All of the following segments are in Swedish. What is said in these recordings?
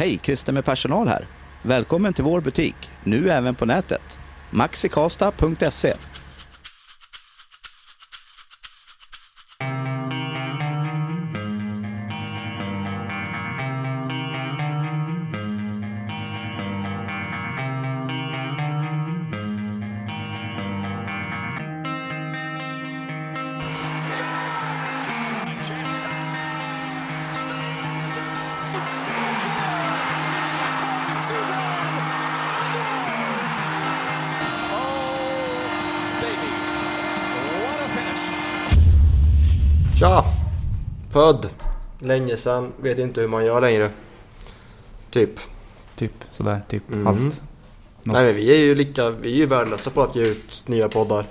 Hej, Christer med personal här. Välkommen till vår butik, nu även på nätet. maxikasta.se Länge sedan. Vet inte hur man gör längre. Typ. Typ sådär, typ Mm. halvt. Något. Nej men vi är ju lika, vi är ju värdelösa på att ge ut nya poddar.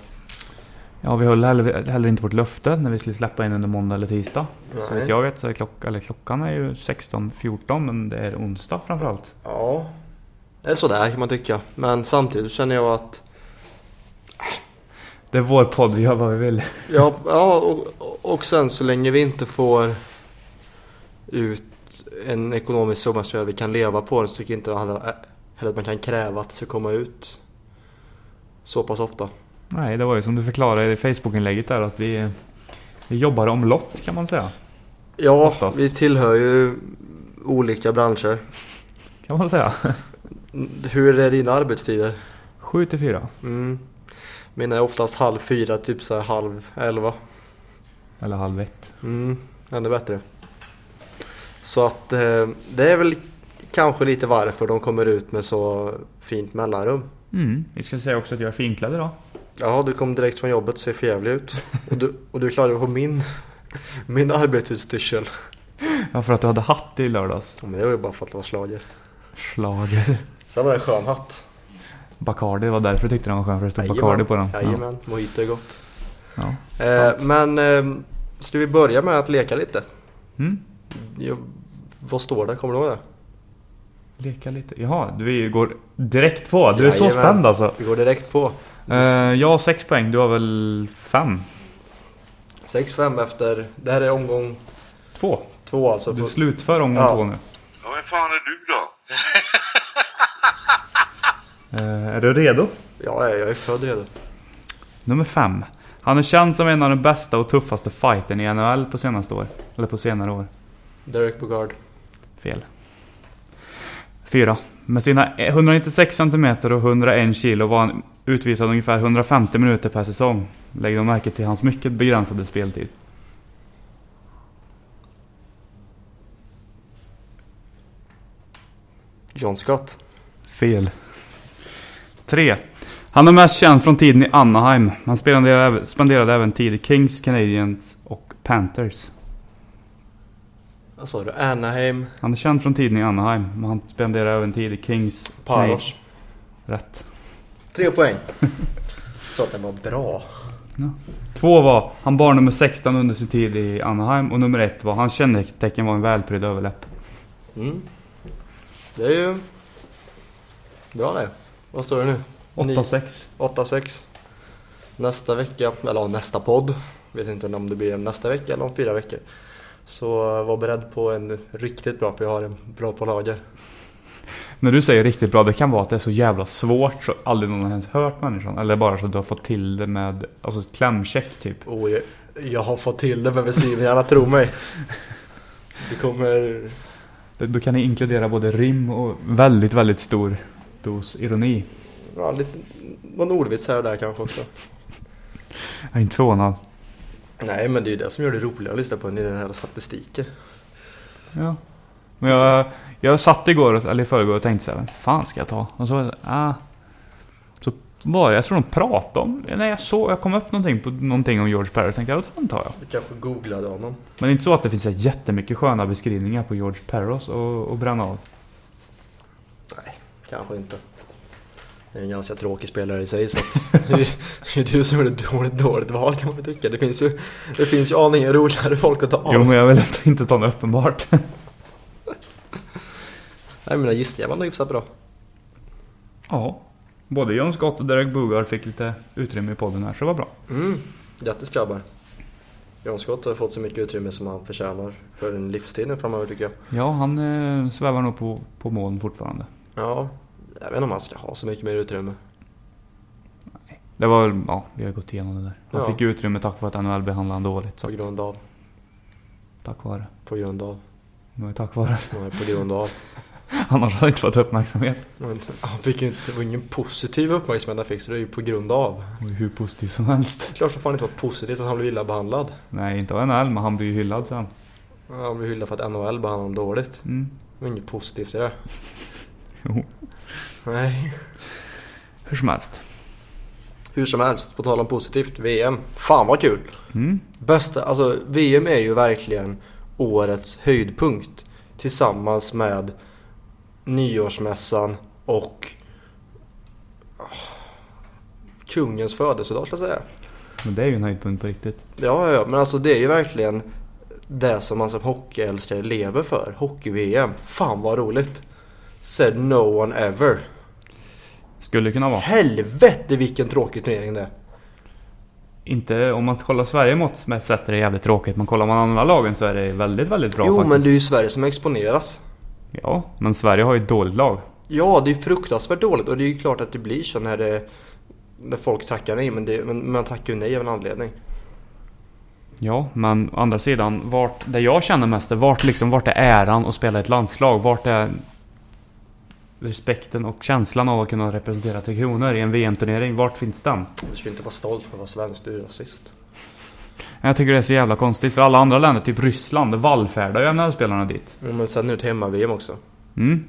Ja, vi höll heller, heller inte vårt löfte när vi skulle släppa in under måndag eller tisdag. Så Nej. vet jag vet så är klock, eller klockan är ju 16.14 men det är onsdag framförallt. Ja. Det är sådär kan man tycka. Men samtidigt känner jag att Det är vår podd, vi gör vad vi vill. Ja, ja och, och sen så länge vi inte får ut en ekonomisk summa att vi kan leva på så tycker jag inte heller att man kan kräva att det ska komma ut så pass ofta. Nej, det var ju som du förklarade i Facebook-inlägget där att vi, vi jobbar omlott kan man säga. Ja, Oftast. vi tillhör ju olika branscher. Kan man säga. Hur är dina arbetstider? 7 till 4. Mm. Mina är oftast halv fyra, typ så halv elva. Eller halv ett. Mm, ännu bättre. Så att eh, det är väl kanske lite varför de kommer ut med så fint mellanrum. Mm. Vi ska säga också att jag är finklädd idag. Ja, du kom direkt från jobbet och ser förjävlig ut. Och du, och du klarade på min, min arbetsutstyrsel. Ja, för att du hade hatt i lördags. Ja, men det var ju bara för att det var slager. Schlager. Sen var det en skön hatt. Bacardi, det var därför jag tyckte den var skön för det stod Jajamän. Bacardi på den. Jajamän, mojito är gott. Ja. Eh, men eh, ska vi börja med att leka lite? Mm. Ja, vad står det? Kommer du ihåg det? Leka lite. Jaha, vi går direkt på. Du är så Jajamän. spänd alltså. Vi går direkt på. Eh, jag har sex poäng, du har väl fem? 6-5 efter, det här är omgång Två. två alltså. Du För, slutför omgång Ja. två nu. Ja, vem fan är du då? Eh, är du redo? ja, jag är född redo. Nummer fem. Han är känd som en av de bästa och tuffaste fighten i NHL på senaste år. Eller på senare år. Derek Bogard. Fel. Fyra. Med sina 196 cm och 101 kilo var han utvisad ungefär 150 minuter per säsong. Lägg då märke till hans mycket begränsade speltid. John Scott. Fel. 3. Han är mest känd från tiden i Anaheim. Han spenderade, även- spenderade även tid i Kings, Canadiens och Panthers. Vad sa du? Anaheim. Han är känd från i Anaheim, men han spenderade även tid i Kings. Paros. Rätt. Tre poäng. Så att den var bra. Två var, han bar nummer 16 under sin tid i Anaheim och nummer ett var, hans kännetecken var en välprydd överläpp. Mm. Det är ju bra det. Vad står det nu? 8-6. 8-6. Nästa vecka, eller ja, nästa podd. Vet inte om det blir nästa vecka eller om fyra veckor. Så var beredd på en riktigt bra, för jag har en bra på lager. När du säger riktigt bra, det kan vara att det är så jävla svårt så aldrig någon har ens hört människan. Eller bara så att du har fått till det med, alltså klämcheck typ. Och jag, jag har fått till det med beskrivningarna, tro mig. Det kommer... Då kan ni inkludera både rim och väldigt, väldigt stor dos ironi. Ja, lite, någon ordvits här och där kanske också. Jag är inte förvånad. Nej, men det är ju det som gör det roligare att lyssna på den här statistiken. Ja. Men jag, jag satt igår, eller i förrgår och tänkte så här, vem fan ska jag ta? Och så, ah. Så var det, jag tror de pratade om, när jag såg, jag kom upp någonting på någonting om George Perez, tänkte jag, då tar jag. Vi kanske googlade honom. Men det är inte så att det finns så jättemycket sköna beskrivningar på George Perez och, och bränna av. Nej, kanske inte. Det är en ganska tråkig spelare i sig så att det är är du som gjorde ett dåligt, dåligt val kan man tycka. Det finns ju, det finns ju aningen roligare folk att ta av. Jo men jag vill inte ta något uppenbart. Nej men gissningar var nog hyfsat bra. ja. Både John Scott och Derek Boogaard fick lite utrymme i podden här, så det var bra. Mm. Grattis grabbar. John Scott har fått så mycket utrymme som han förtjänar för en livstid nu framöver tycker jag. Ja, han eh, svävar nog på, på moln fortfarande. Ja, jag vet inte om han ska ha så mycket mer utrymme. Det var väl- ja, vi har gått igenom det där. Han Ja. fick ju utrymme tack vare att NHL behandlade honom dåligt. Så På att, grund av, tack vare. på grund av, Det var ju tack vare. nej, på grund av. Annars hade det inte fått uppmärksamhet. Men han fick ju inte, det var ingen positiv uppmärksamhet han fick så det är ju på grund av. Det var ju hur positivt som helst. Klart som fan inte var positivt att han blev illa behandlad. Nej, inte av NHL, men han blir ju hyllad sen. Han blev hyllad för att NHL behandlade honom dåligt. Mm. Det var inget positivt i det. Jo. Nej. Hur som helst. Hur som helst, på tal om positivt. VM. Fan vad kul! Mm. Bästa, alltså VM är ju verkligen årets höjdpunkt. Tillsammans med nyårsmässan och ah, kungens födelsedag ska jag säga. Men det är ju en höjdpunkt på riktigt. Ja, ja, ja, men alltså det är ju verkligen det som man som hockeyälskare lever för. Hockey-VM. Fan vad roligt. Said no one ever. Skulle kunna vara. Helvete vilken tråkig turnering det är. Inte, om man kollar Sverige mått mätt sett är det jävligt tråkigt. Men kollar man andra lagen så är det väldigt, väldigt bra jo, faktiskt. men det är ju Sverige som exponeras. Ja, men Sverige har ju ett dåligt lag. Ja, det är fruktansvärt dåligt och det är ju klart att det blir så när det när folk tackar nej, men, det, men man tackar ju nej av en anledning. Ja, men å andra sidan, vart, det jag känner mest är vart, liksom, vart är äran att spela i ett landslag? Vart är respekten och känslan av att kunna representera Tre Kronor i en VM-turnering? Vart finns den? Du ska inte vara stolt för att vara svensk, du är rasist. Jag tycker det är så jävla konstigt, för alla andra länder, typ Ryssland, vallfärdar ju NHL-spelarna dit. Ja, men sen nu till hemma-VM också. Mm.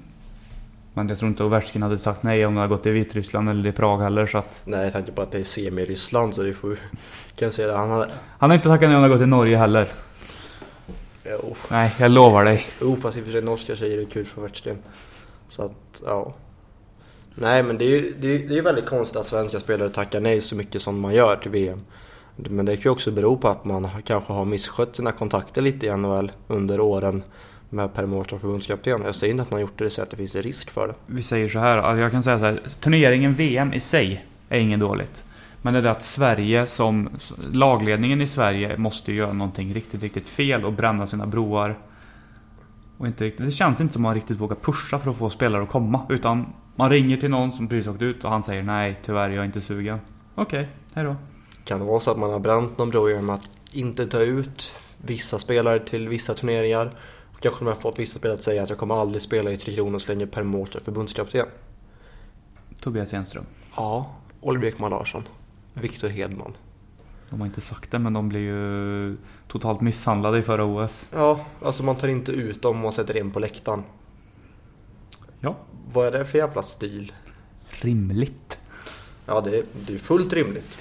Men jag tror inte Ovechkin hade sagt nej om det hade gått i Vitryssland eller i Prag heller, så att... Nej, jag tänker på att det är semi-Ryssland så det får kan jag säga det. Han har... Han har inte tackat nej om det hade gått i Norge heller. Jo, Nej, jag lovar dig. jo, fast i och för sig norska tjejer är kul för Ovechkin. Så att, ja. Nej, men det är ju det är, det är väldigt konstigt att svenska spelare tackar nej så mycket som man gör till VM. Men det kan ju också bero på att man kanske har misskött sina kontakter lite i NHL under åren med Per Mårtsson som förbundskapten. Jag säger inte att man har gjort det, jag säger att det finns en risk för det. Vi säger så här, alltså jag kan säga så här. Turneringen VM i sig är inget dåligt. Men det är det att Sverige som... Lagledningen i Sverige måste göra någonting riktigt, riktigt fel och bränna sina broar. Och inte riktigt, det känns inte som man riktigt vågar pusha för att få spelare att komma. Utan man ringer till någon som precis åkt ut och han säger nej, tyvärr, jag är inte sugen. Okej, hejdå. Kan det vara så att man har bränt någon bro genom att inte ta ut vissa spelare till vissa turneringar? Och kanske de har fått vissa spelare att säga att jag kommer aldrig spela i Tre Kronor så länge Per Mårtsson är förbundskapten. Tobias Enström. Ja, Oliver Ekman Larsson. Viktor Hedman. De har inte sagt det, men de blir ju totalt misshandlade i förra OS. Ja, alltså man tar inte ut dem och sätter in på läktaren. Ja. Vad är det för jävla stil? Rimligt. Ja, det är, det är fullt rimligt.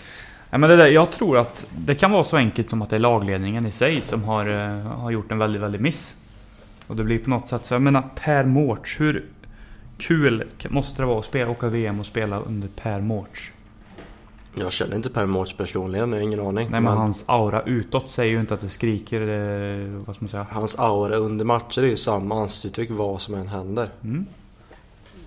Nej, men det där, jag tror att det kan vara så enkelt som att det är lagledningen i sig som har, eh, har gjort en väldigt, väldigt miss. Och det blir på något sätt så, jag menar Per Mårts, hur kul måste det vara att spela, åka VM och spela under Per Mårts? Jag känner inte Per Mårts personligen, jag har ingen aning. Nej men hans aura utåt säger ju inte att det skriker, eh, vad ska man säga? hans aura under matcher är ju samma ansiktsuttryck vad som än händer. Mm.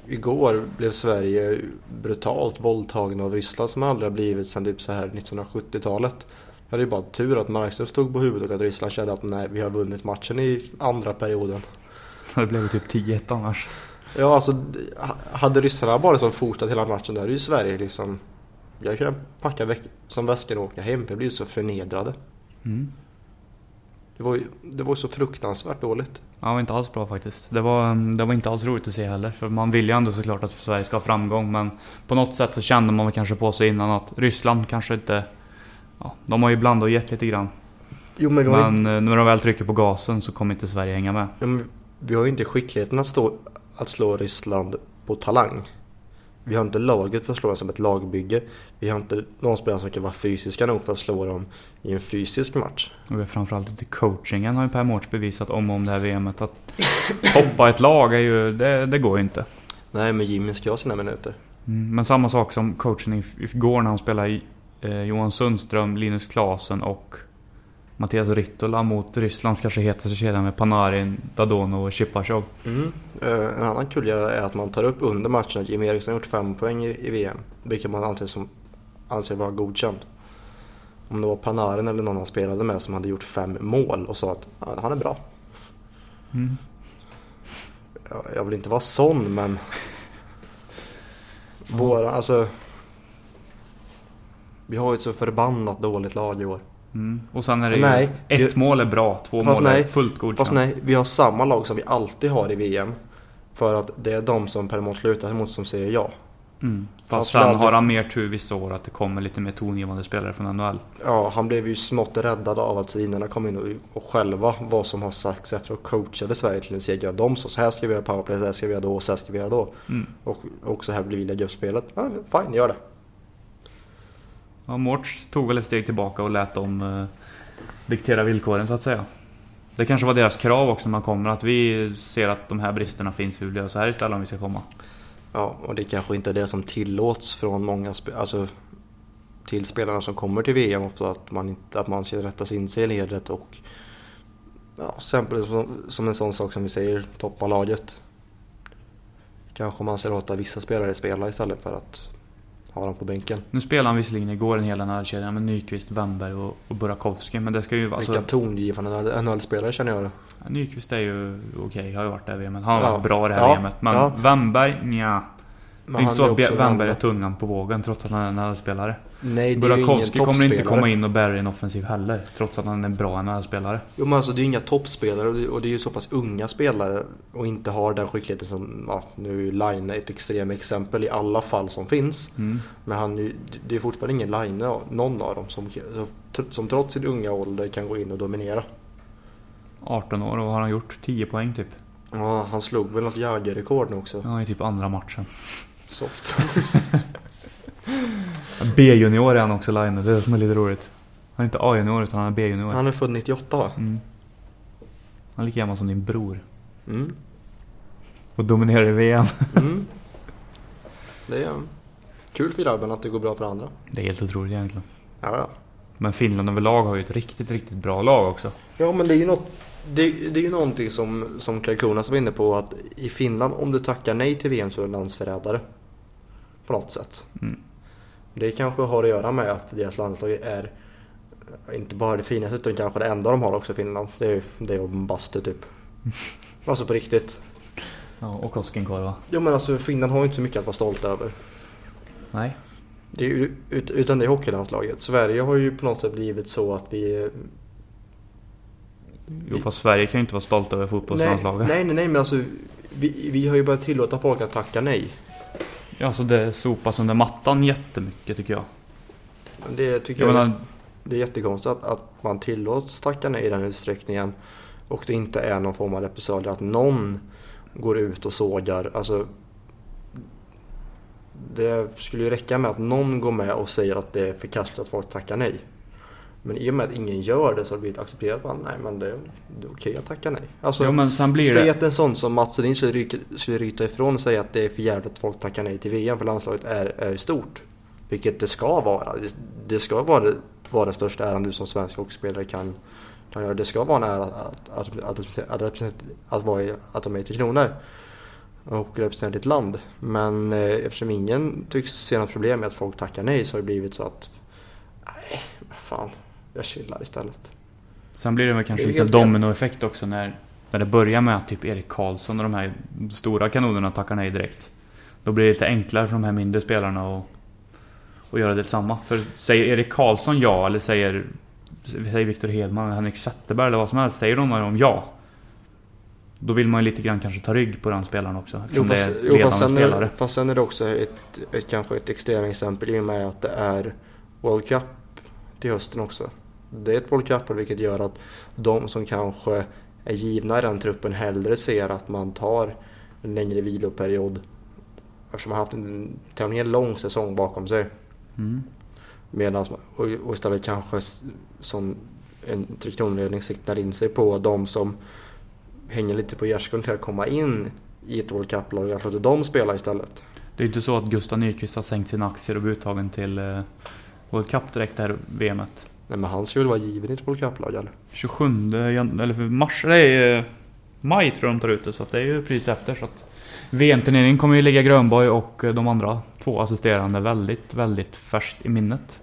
Igår blev Sverige brutalt våldtagna av Ryssland som aldrig har blivit sedan typ så här 1970-talet. Jag hade ju bara tur att Markström stod på huvudet och att Ryssland kände att nej, vi har vunnit matchen i andra perioden. Det blev ju typ 10-1 annars. Ja, alltså hade ryssarna bara som fortsatt hela matchen där, är ju Sverige liksom... Jag kunde packa väck, som väskan och åka hem, för jag blev så förnedrade. Mm. Det var ju det var så fruktansvärt dåligt. Ja, det var inte alls bra faktiskt. Det var, mm, det var inte alls roligt att se heller. För man vill ju ändå såklart att Sverige ska ha framgång. Men på något sätt så kände man kanske på sig innan att Ryssland kanske inte... Ja, de har ju blandat och gett lite grann. Jo, men Men eh, när de väl trycker på gasen så kommer inte Sverige hänga med. ja, vi har ju inte skickligheten att, stå, att slå Ryssland på talang. Vi har inte laget för att slå dem som ett lagbygge. Vi har inte någon spelare som kan vara fysiska nog för att slå dem i en fysisk match. Och vi framförallt inte coachingen har ju Per Mårts bevisat om och om det här VMet. Att toppa ett lag är ju... Det, det går ju inte. Nej, men Jimmy ska ha sina minuter. Mm, men samma sak som coachen igår när han spelade i, eh, Johan Sundström, Linus Klasen och Mattias Rittola mot Rysslands kanske hetaste kedja med Panarin, Dadonov och Chipachov. Mm. Eh, En annan kul är att man tar upp under matchen att Jimmy Eriksson gjort fem poäng i, VM. Vilket man anser, som, anser vara godkänt. om det var Panarin eller någon han spelade med som hade gjort fem mål och sa att han är bra. Mm. Jag, jag vill inte vara sån men våra, alltså vi har ju ett så förbannat dåligt lag i år. Mm. Och sen är det Nej, ju... Ett vi- mål är bra, två mål är nej, fullt godkänt. Fast nej, vi har samma lag som vi alltid har i VM. För att det är de som per mål slutar emot som säger ja. Mm. Fast sen aldrig- har han mer tur vissa år att det kommer lite mer tongivande spelare från NHL. Ja, han blev ju smått räddad av att sidorna kom in och, och själva vad som har sagts efter och coachade Sverige till en seger. De sa så här ska vi göra powerplay, så här ska vi göra då, så här ska vi göra då. Mm. Och också här vill vi lägga upp spelet. Ja, fine, gör det. Ja, Mårts tog väl ett steg tillbaka och lät dem eh, diktera villkoren så att säga. Det kanske var deras krav också när man kommer, att vi ser att de här bristerna finns, vi vill göra så här istället om vi ska komma. Ja, och det kanske inte är det som tillåts från många spelare. alltså, till spelarna som kommer till VM. Ofta att man, inte, att man ska rätta in sig i ledet och ja, exempel som, som en sån sak som vi säger, toppa laget. Kanske man ska låta vissa spelare spela istället för att ha dem på bänken. Nu spelade han visserligen igår en hel NHL-kedja med Nyqvist, Wennberg och, och Burakovsky, men det ska ju vara... Vilka Alltså, tongivande NHL-spelare känner jag ja, Nyqvist är ju okej, har ju varit där i VMet. Han har Ja. varit bra det här Ja. VMet. Men Ja. Wennberg, nja. Det är inte så att Wennberg är tungan på vågen trots att han är en NHL-spelare. Nej, Burakovsky kommer inte komma in och bära en offensiv heller, trots att han är en bra NHL-spelare. Jo men alltså det är ju inga toppspelare och det, och det är ju så pass unga spelare och inte har den skickligheten som, ja, nu är Line ett extremt exempel i alla fall som finns. Mm. Men han, det är fortfarande ingen Line, någon av dem som, som trots sin unga ålder kan gå in och dominera. 18 år och vad har han gjort? 10 poäng typ. Ja, han slog väl något Jagger-rekord nu också. Ja, i typ andra matchen. Soft. B-junior är han också Line, det är det som är lite roligt. Han är inte A-junior utan han är B-junior. Han är född 98 va? Mm. Han är lika gammal som din bror. Mm. Och dominerar i VM. Mm. Det är kul för grabben att det går bra för andra. Det är helt otroligt egentligen. Ja, ja. Men Finland överlag har ju ett riktigt, riktigt bra lag också. Ja men det är ju något det, det är ju någonting som, som Karkunas var inne på att i Finland om du tackar nej till VM så är du landsförrädare. På något sätt. Mm. Det kanske har att göra med att deras landslag är inte bara det finaste utan kanske det enda de har också i Finland. Det är ju det en bastu typ. Alltså på riktigt. Ja, och Koskenkorva. Jo men alltså Finland har ju inte så mycket att vara stolt över. Nej. Det är utan det är hockeylandslaget. Sverige har ju på något sätt blivit så att vi Jo, fast Sverige kan ju inte vara stolt över fotbollslandslaget. nej, nej, nej, men alltså vi, vi har ju börjat tillåta folk att tacka nej. Alltså det sopas under mattan jättemycket tycker jag. Det tycker Jag jag, menar, det är jättekonstigt att, att man tillåts tacka nej i den utsträckningen. Och det inte är någon form av repressalier. Att någon går ut och sågar. Alltså, det skulle ju räcka med att någon går med och säger att det är förkastligt att folk tackar nej. Men i och med att ingen gör det så har det blivit accepterat. Att, nej men det, det är okej att tacka nej. Alltså, jo, men sen blir Säg det... att en sån som Mats Sedin skulle, ryka, skulle ryta ifrån och säga att det är för jävligt att folk tackar nej till VM för landslaget är, är stort. Vilket det ska vara. Det, det ska vara, vara den största äran du som svensk hockeyspelare kan, kan göra. Det ska vara en ära att, att, att, att, att, att, vara i, att de är Tre Kronor. Och representera ditt land. Men eh, eftersom ingen tycks se något problem med att folk tackar nej så har det blivit så att nej, vad fan. Jag chillar istället. Sen blir det väl kanske Det är lite dominoeffekt också när, när det börjar med att typ Erik Karlsson och de här stora kanonerna tackar nej direkt. Då blir det lite enklare för de här mindre spelarna att, att göra detsamma. För säger Erik Karlsson ja, eller säger, säger Viktor Hedman, Henrik Zetterberg eller vad som helst. Säger de dem ja. Då vill man ju lite grann kanske ta rygg på den spelaren också. Jo fast, det är jo, fast, sen är, spelare. det- fast sen är det också ett, ett, kanske ett extremt exempel i och med att det är World Cup till hösten också. Det är ett Cup vilket gör att de som kanske är givna i den truppen hellre ser att man tar en längre viloperiod eftersom man haft en tämligen lång säsong bakom sig. Mm. Medans, och, och istället kanske som en Tre Kronor-ledning siktar in sig på de som hänger lite på gärdsgården till att komma in i ett World Cup-lag. Att låta dem spela istället. Det är inte så att Gustav Nyqvist har sänkt sina aktier och blivit uttagen till eh, World Cup direkt det här VMet. Nej men han ska väl vara given i ett World Cup-lag eller? 27 jan- eller för mars, är eh, maj tror jag de tar ut det så att det är ju precis efter så att VM-turneringen kommer ju ligga Grönborg och eh, de andra två assisterande väldigt, väldigt färskt i minnet.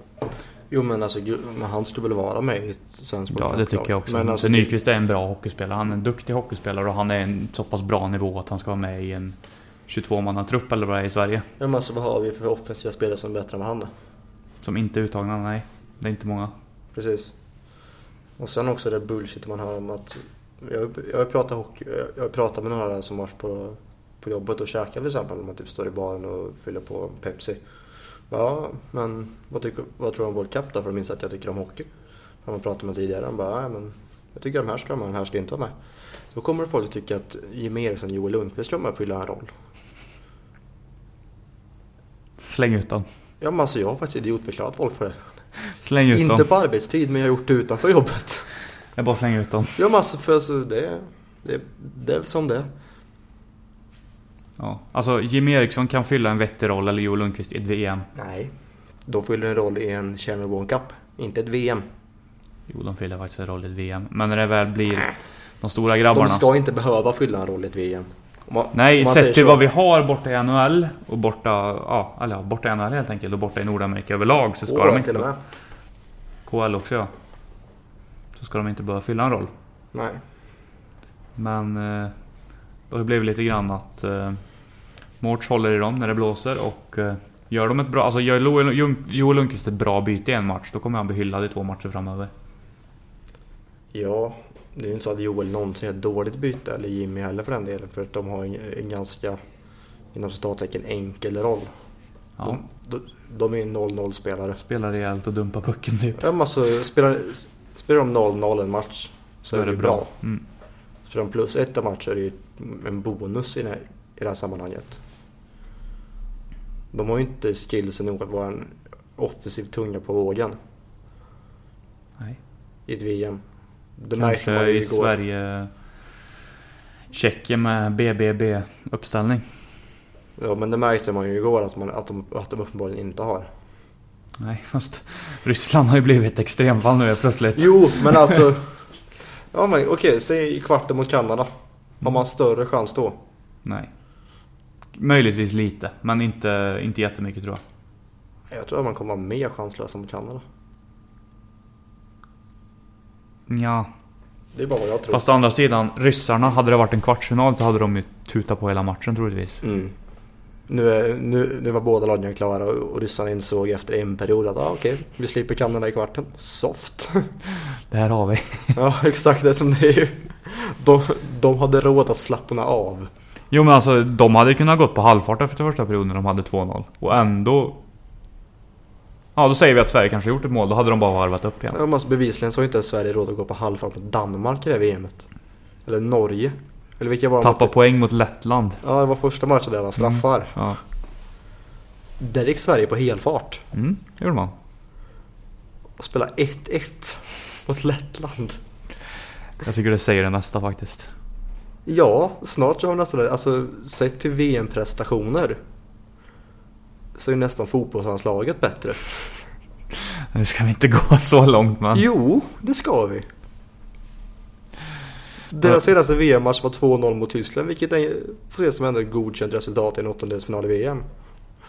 Jo men alltså, men han skulle väl vara med i ett svenskt Ja, det tycker jag också. Men alltså, Nyqvist är en bra hockeyspelare. Han är en duktig hockeyspelare och han är en så pass bra nivå att han ska vara med i en 22-mannatrupp eller vad det är i Sverige. Ja, men alltså vad har vi för offensiva spelare som är bättre än vad han är? Som inte är uttagna, nej. Det är inte många. Precis. Och sen också det bullshit man hör om att... Jag, jag har pratat hockey, jag- pratat med några som varit på, på jobbet och käkat till exempel. Man typ står i baren och fyller på Pepsi. Ja, men vad, tycker, vad tror du om World Cup då? För de minns att jag tycker om hockey. Har man pratat med tidigare. Han bara, nej men jag tycker de här ska vara med, de här ska inte vara med. Då kommer folk att tycka att Jimmy Eriksson och Joel Lundqvist ska med fylla en roll. Släng ut dem. Ja men alltså jag har faktiskt idiotförklarat folk för det. Släng ut Inte dem. på arbetstid men jag har gjort det utanför jobbet. Jag bara slänger ut dem. Ja men alltså för alltså, det, det, det är som det är. Ja. Alltså Jimmy Eriksson kan fylla en vettig roll, eller Joel Lundqvist i ett VM. Nej. De fyller en roll i en Channel One Cup, inte ett VM. Jo, de fyller faktiskt en roll i ett VM. Men när det väl blir de stora grabbarna. De ska inte behöva fylla en roll i ett VM. Man, Nej, sett till vad vi har borta i NHL och borta, ja, eller borta i NHL helt enkelt och borta i Nordamerika överlag så ska Åh, de inte... till och med. KL också ja. Så ska de inte behöva fylla en roll. Nej. Men eh, det har blivit lite grann att eh, Mårts håller i dem när det blåser och eh, gör de ett bra, alltså gör Joel Lundqvist ett bra byte i en match då kommer han bli hyllad i två matcher framöver. Ja, det är ju inte så att Joel någonsin är ett dåligt byte, eller Jimmy heller för den delen. För att de har en, en ganska, inom citattecken, enkel roll. Ja, De, de, de är ju 0-0 spelare. spelar rejält och dumpar pucken typ. Ja, men alltså, spelar, spelar de 0-0 en match så är det bra. Mm. Spelar de plus ett av matcher är det ju en bonus i det, här, i det här sammanhanget. De har ju inte skillsen nog att vara en offensiv tunga på vågen Nej. i ett VM. Det märkte man ju i igår. Sverige... Tjeckien med BBB uppställning. Ja, men det märkte man ju igår att, man, att, de, att de uppenbarligen inte har. Nej, fast Ryssland har ju blivit ett extremfall nu plötsligt. Jo, men alltså. Ja, men okej, säg i kvarten mot Kanada. Har man större chans då? Nej. Möjligtvis lite, men inte, inte jättemycket tror jag. Jag tror att man kommer vara mer chanslösa mot Kanada. Ja, Det är bara vad jag tror. fast å andra sidan, ryssarna, hade det varit en kvartsfinal så hade de ju tutat på hela matchen troligtvis. Mm. Nu, är, nu, nu var båda lagen klara och, och ryssarna insåg efter en period att ah, okej, vi slipper Kanada i kvarten. Soft. Det här har vi. ja, exakt det som det är ju. De, de hade råd att slappna av. Jo men alltså, de hade kunnat gått på halvfart efter första perioden när de hade 2-0. Och ändå... Ja, då säger vi att Sverige kanske gjort ett mål, då hade de bara varvat upp igen. Ja, men alltså, bevisligen så har inte Sverige råd att gå på halvfart mot Danmark i det här VMet. Eller Norge. Eller vilka var de Tappa mot? poäng mot Lettland. Ja, det var första matchen där det var straffar. Ja. Där gick Sverige på helfart. Mm, det gjorde man. Och spelade 1-1 mot Lettland. Jag tycker det säger det mesta faktiskt. Ja, snart har vi nästan det. Alltså, sett till VM-prestationer. Så är nästan fotbollslandslaget bättre. Nu ska vi inte gå så långt men... Jo, det ska vi. Deras senaste VM-match var 2-0 mot Tyskland, vilket är, får ses som ändå ett godkänt resultat i en åttondelsfinal i VM.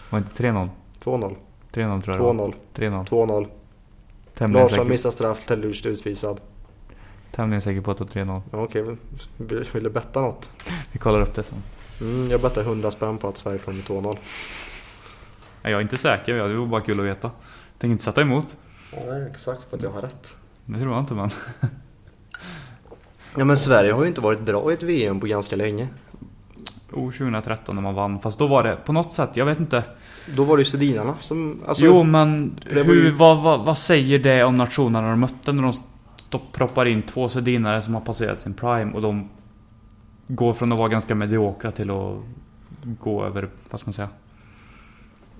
Var inte 3-0? 2-0, 3-0 tror jag det var. 2-0, 3-0. 2-0. Tämligen Larsson säker, missar straff, Tellusch utvisad. tämligen säker på att det var 3-0. Ja, okej, vill, vill du betta något? Vi kollar upp det sen. Mm, jag bettar 100 spänn på att Sverige får med 2-0. Jag är inte säker, det var bara kul att veta. Tänker inte sätta emot. Nej, exakt för att jag har rätt. Det tror jag inte men. Ja men Sverige har ju inte varit bra i ett VM på ganska länge. Oh, 2013 när man vann. Fast då var det på något sätt, jag vet inte. Då var det ju Sedinarna som... Alltså, jo men hur, ju- vad, vad, vad säger det om nationerna de mötte när de stopp, proppar in två sedinare som har passerat sin prime och de går från att vara ganska mediokra till att gå över, vad ska man säga?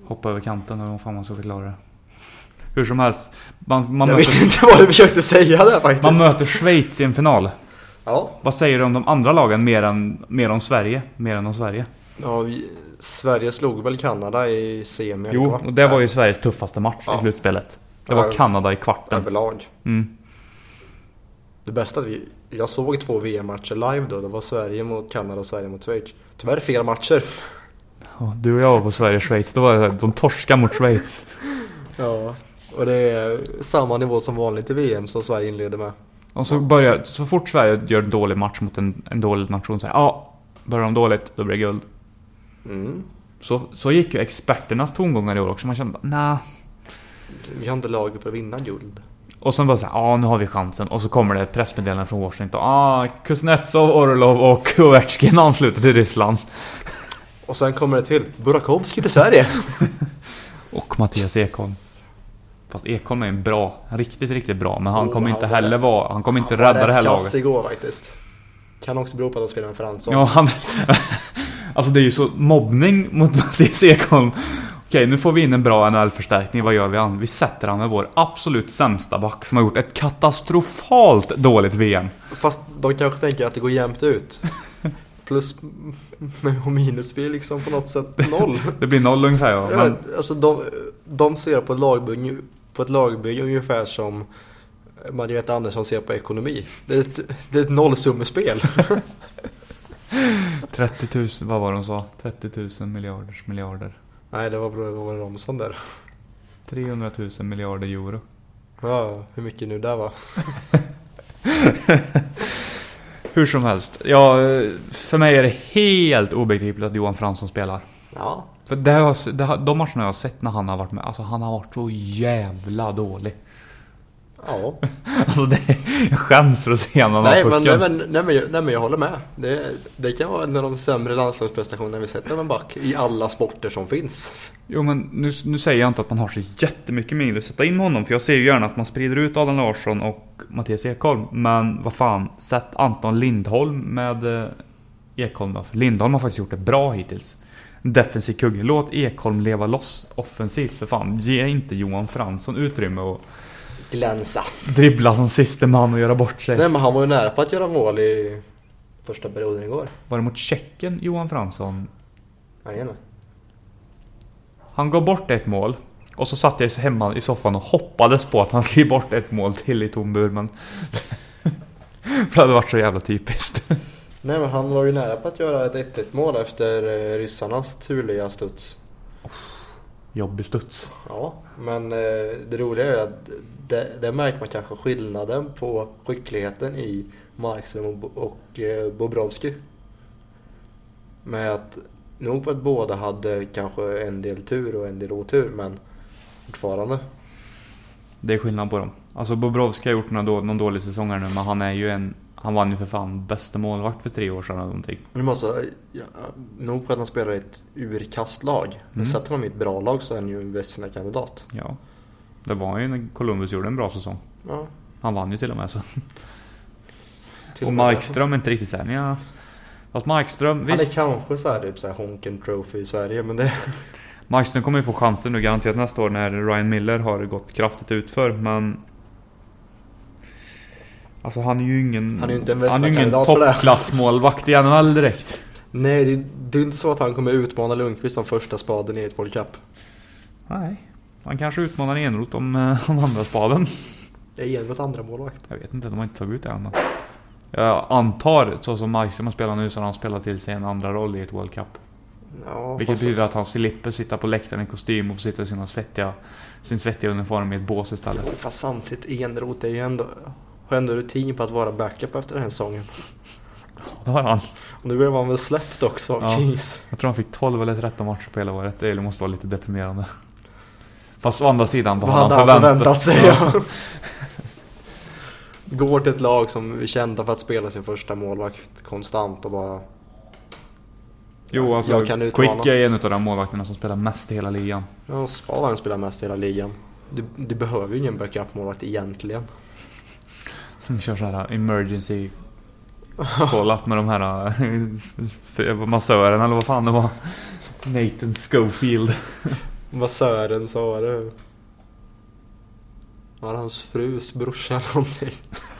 Hoppa över kanten eller vad fan man ska förklara det. Hur som helst, man, man, jag möter, vet inte vad du försökte säga där faktiskt. man möter Schweiz i en final. Ja. Vad säger du om de andra lagen mer än, mer om Sverige? Mer än om Sverige? ja vi, Sverige slog väl Kanada i semi Jo, kvart? och det var ju Sveriges tuffaste match Ja. i slutspelet. Det var Ja. Kanada i kvarten. Överlag. Mm. Det bästa att vi... Jag såg två VM-matcher live då. Det var Sverige mot Kanada och Sverige mot Schweiz. Tyvärr fel matcher. Du och jag var på Sverige-Schweiz, då var det de torska mot Schweiz. Ja. Och det är samma nivå som vanligt i VM som Sverige inleder med. Och så börjar, så fort Sverige gör en dålig match mot en, en dålig nation så här, ja, börjar de dåligt, då blir det guld. Mm. Så, så gick ju experternas tongångar i år också. Man kände nah. Vi har inte laget för att vinna guld. Och sen bara så här, ja nu har vi chansen. Och så kommer det ett pressmeddelande från Washington. Ah, Kuznetsov, Orlov och Ovechkin ansluter till Ryssland. Och sen kommer det till Burakovsky till Sverige. Och Mattias Ekholm. Fast Ekholm är en bra, riktigt, riktigt bra. Men han Oh, kommer han inte var heller vara, han kommer inte Han var rädda det här rätt kass laget. igår faktiskt. Kan också bero på att han spelar med Fransson. Ja, han... alltså det är ju så mobbning mot Mattias Ekholm. Okej, nu får vi in en bra NHL-förstärkning. Vad gör vi? an? Vi sätter han med vår absolut sämsta back som har gjort ett katastrofalt dåligt VM. Fast de kanske tänker att det går jämnt ut. Plus och minus blir liksom på något sätt noll. Det blir noll ungefär ja. Men, alltså de, de ser på ett lagbygge, på ett lagbygge ungefär som Margareta Andersson ser på ekonomi. Det är ett, det är ett nollsummespel. 30 000, vad var det de sa? 30 000 miljarders miljarder. Nej, det var, vad var det Romson där. 300 000 miljarder euro. Ja, hur mycket nu där var. Hur som helst. Ja, för mig är det helt obegripligt att Johan Fransson spelar. Ja, För det har, det har, de matcherna jag har sett när han har varit med, alltså han har varit så jävla dålig. Ja. Alltså det, jag skäms för att se honom Nej men, nej, men, nej, men, nej men jag håller med. Det, det kan vara en av de sämre landslagsprestationerna vi sett av en back i alla sporter som finns. Jo men nu, nu säger jag inte att man har så jättemycket mindre att sätta in honom. För jag ser ju gärna att man sprider ut Adam Larsson och Mattias Ekholm. Men vad fan, sätt Anton Lindholm med eh, Ekholm då. För Lindholm har faktiskt gjort det bra hittills. Defensiv kugge. Låt Ekholm leva loss offensivt för fan. Ge inte Johan Fransson utrymme och Glänsa. dribbla som siste man och göra bort sig. Nej men han var ju nära på att göra mål i första perioden igår. Var det mot Tjeckien Johan Fransson? Jajamän. Han gav bort ett mål. Och så satt jag hemma i soffan och hoppades på att han skulle ge bort ett mål till i tom bur men... För det hade varit så jävla typiskt. Nej men han var ju nära på att göra ett 1-1 mål efter eh, ryssarnas turliga studs. Jobbig studs. Ja, men eh, det roliga är att det, det märker man kanske skillnaden på skickligheten i Markström och, och eh, Bobrovsky. Med att nog för att båda hade kanske en del tur och en del otur men fortfarande. Det är skillnad på dem. Alltså Bobrovski har gjort någon, då, någon dålig säsong här nu men han är ju en... Han vann ju för fan bästa målvakt för tre år sedan eller någonting. Nu måste, ja, nog för att han spelar i ett urkastlag. Men Mm. sätter han i ett bra lag så är han ju en bäst sina kandidat. Ja. Det var ju när Columbus gjorde en bra säsong. Ja, Han vann ju till och med så. till Och. Markström är inte riktigt såhär, ja. Fast Markström, Han är visst. kanske så här, typ så här Honken Trophy i Sverige men det... Markström kommer ju få chansen nu garanterat nästa år när Ryan Miller har gått kraftigt utför men... Alltså han är ju ingen... Han är ju inte en Han är ju ingen toppklassmålvakt i NHL direkt. Nej, det, det är inte så att han kommer utmana Lundqvist som första spaden i ett World Cup. Nej. Han kanske utmanar Enroth om, eh, om andra spaden. Är Enroth andra målvakt. Jag vet inte, de har inte tagit ut det än. Jag antar, så som Markström har spelat nu, så har han spelat till sig en andra roll i ett World Cup. Ja, Vilket fast- betyder att han slipper sitta på läktaren i kostym och få sitta i sina svettiga, sin svettiga uniform i ett bås istället. Fast samtidigt, Enroth är ju ändå... Har ändå rutin på att vara backup efter den här säsongen. Det har han. Och nu blev han väl släppt också av Ja. Kings. Jag tror han fick 12 eller 13 matcher på hela året. Det måste vara lite deprimerande. Fast å andra sidan, Vad hade han förväntat sig? Ja. Ja. Går till ett lag som är kända för att spela sin första målvakt konstant och bara... Jo, alltså Jag kan utmana. Quick är en av de målvakterna som spelar mest i hela ligan. Ja, ska han spela mest i hela ligan? Du, du behöver ju ingen backup-målvakt egentligen. Som kör så här emergency call-up med de här eh, massören eller vad fan det var. Nathan Schofield. Massören sa var det... Var hans frus brorsa eller någonting?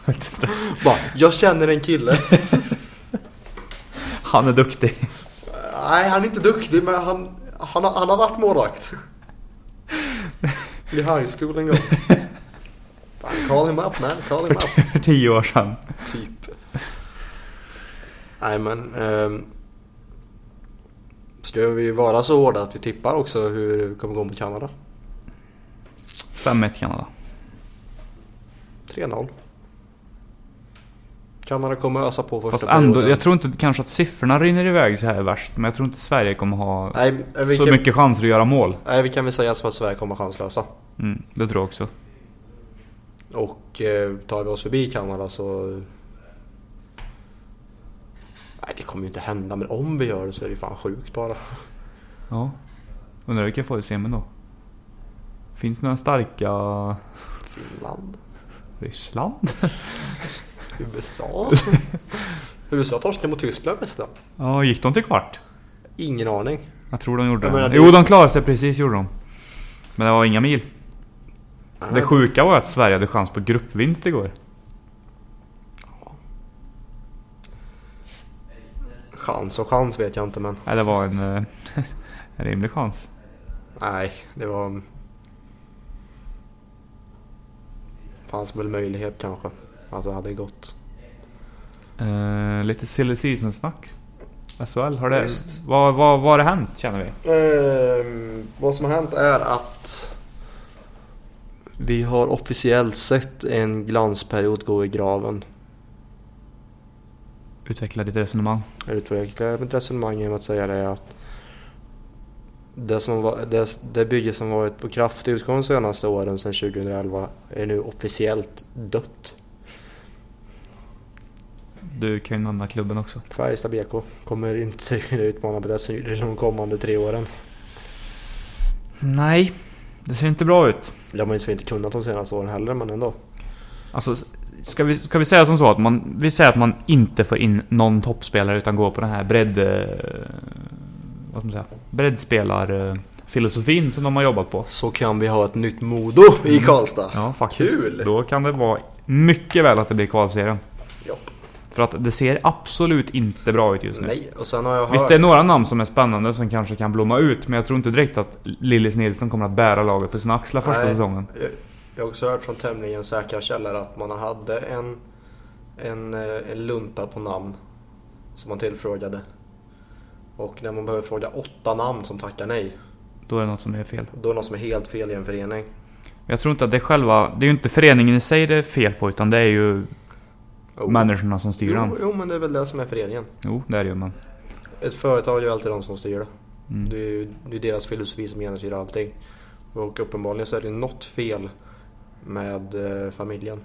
Jag vet inte. Bara, jag känner en kille. Han är duktig. Nej, han är inte duktig men han, han, har, han har varit målvakt. I high school en gång. Call him up man, call him up. För tio år sedan. Typ. Nej men. Um, ska vi vara så hårda att vi tippar också hur det kommer gå mot Kanada? 5-1 Kanada. 3-0. Kanada kommer ösa på första Fast ändå, perioden. jag tror inte kanske att siffrorna rinner iväg så här värst. Men jag tror inte Sverige kommer ha Nej, så kan, mycket chanser att göra mål. nej, vi kan väl säga så att Sverige kommer chanslösa. Mm, det tror jag också. Och eh, tar vi oss förbi Kanada så... Nej, det kommer ju inte hända. Men om vi gör det så är det fan sjukt bara. Ja. Undrar vilka får i semin då? Finns några starka... Finland. Ryssland? USA. USA torskade mot Tyskland nästan. Ja, gick de till kvart? Ingen aning. Jag tror de gjorde det- Jo, de klarade sig precis gjorde de. Men det var inga mil. Det sjuka var att Sverige hade chans på gruppvinst igår. Chans och chans vet jag inte men. Nej, det var en, eh, en rimlig chans. Nej, det var... Fanns väl möjlighet kanske. Det hade gått. Eh, lite silly season-snack. SHL, har det... Vad, vad, vad har det hänt känner vi? Ehm, vad som har hänt är att vi har officiellt sett en glansperiod gå i graven. Utveckla ditt resonemang. Jag utvecklar mitt resonemang genom att säga det att det, som var, det, det bygge som varit på kraftig utgång de senaste åren sedan 2011 är nu officiellt dött. Du kan ju nämna klubben också. Färjestad BK kommer inte kunna utmana på dessa de kommande tre åren. Nej, det ser inte bra ut. Det har man ju inte kunnat de senaste åren heller men ändå. Alltså, ska vi, ska vi säga som så att man... Vi säger att man inte får in någon toppspelare utan går på den här bredd... eh, Vad ska man säga? Breddspelarfilosofin som de har jobbat på. Så kan vi ha ett nytt Modo i Karlstad. Ja, faktiskt. Kul! Då kan det vara mycket väl att det blir kvalserien. För att det ser absolut inte bra ut just nu. Nej, och sen har jag hört... Visst det är några namn som är spännande som kanske kan blomma ut, men jag tror inte direkt att Lillis Nilsson kommer att bära laget på sina axlar första Nej. säsongen. Jag- Jag har också hört från tämligen säkra källor att man hade en, en, eh, en lunta på namn som man tillfrågade. Och när man behöver fråga åtta namn som tackar nej, Då är det något som är fel. då är det något som är helt fel i en förening. Jag tror inte att det är själva... Det är ju inte föreningen i sig det är fel på, utan det är ju Oh. människorna som styr jo, den. jo, men det är väl det som är föreningen. Jo, det är det ju, men... Ett företag är ju alltid de som styr det. Mm. Det är ju det är deras filosofi som genomsyrar allting. Och uppenbarligen så är det något fel med eh, familjen.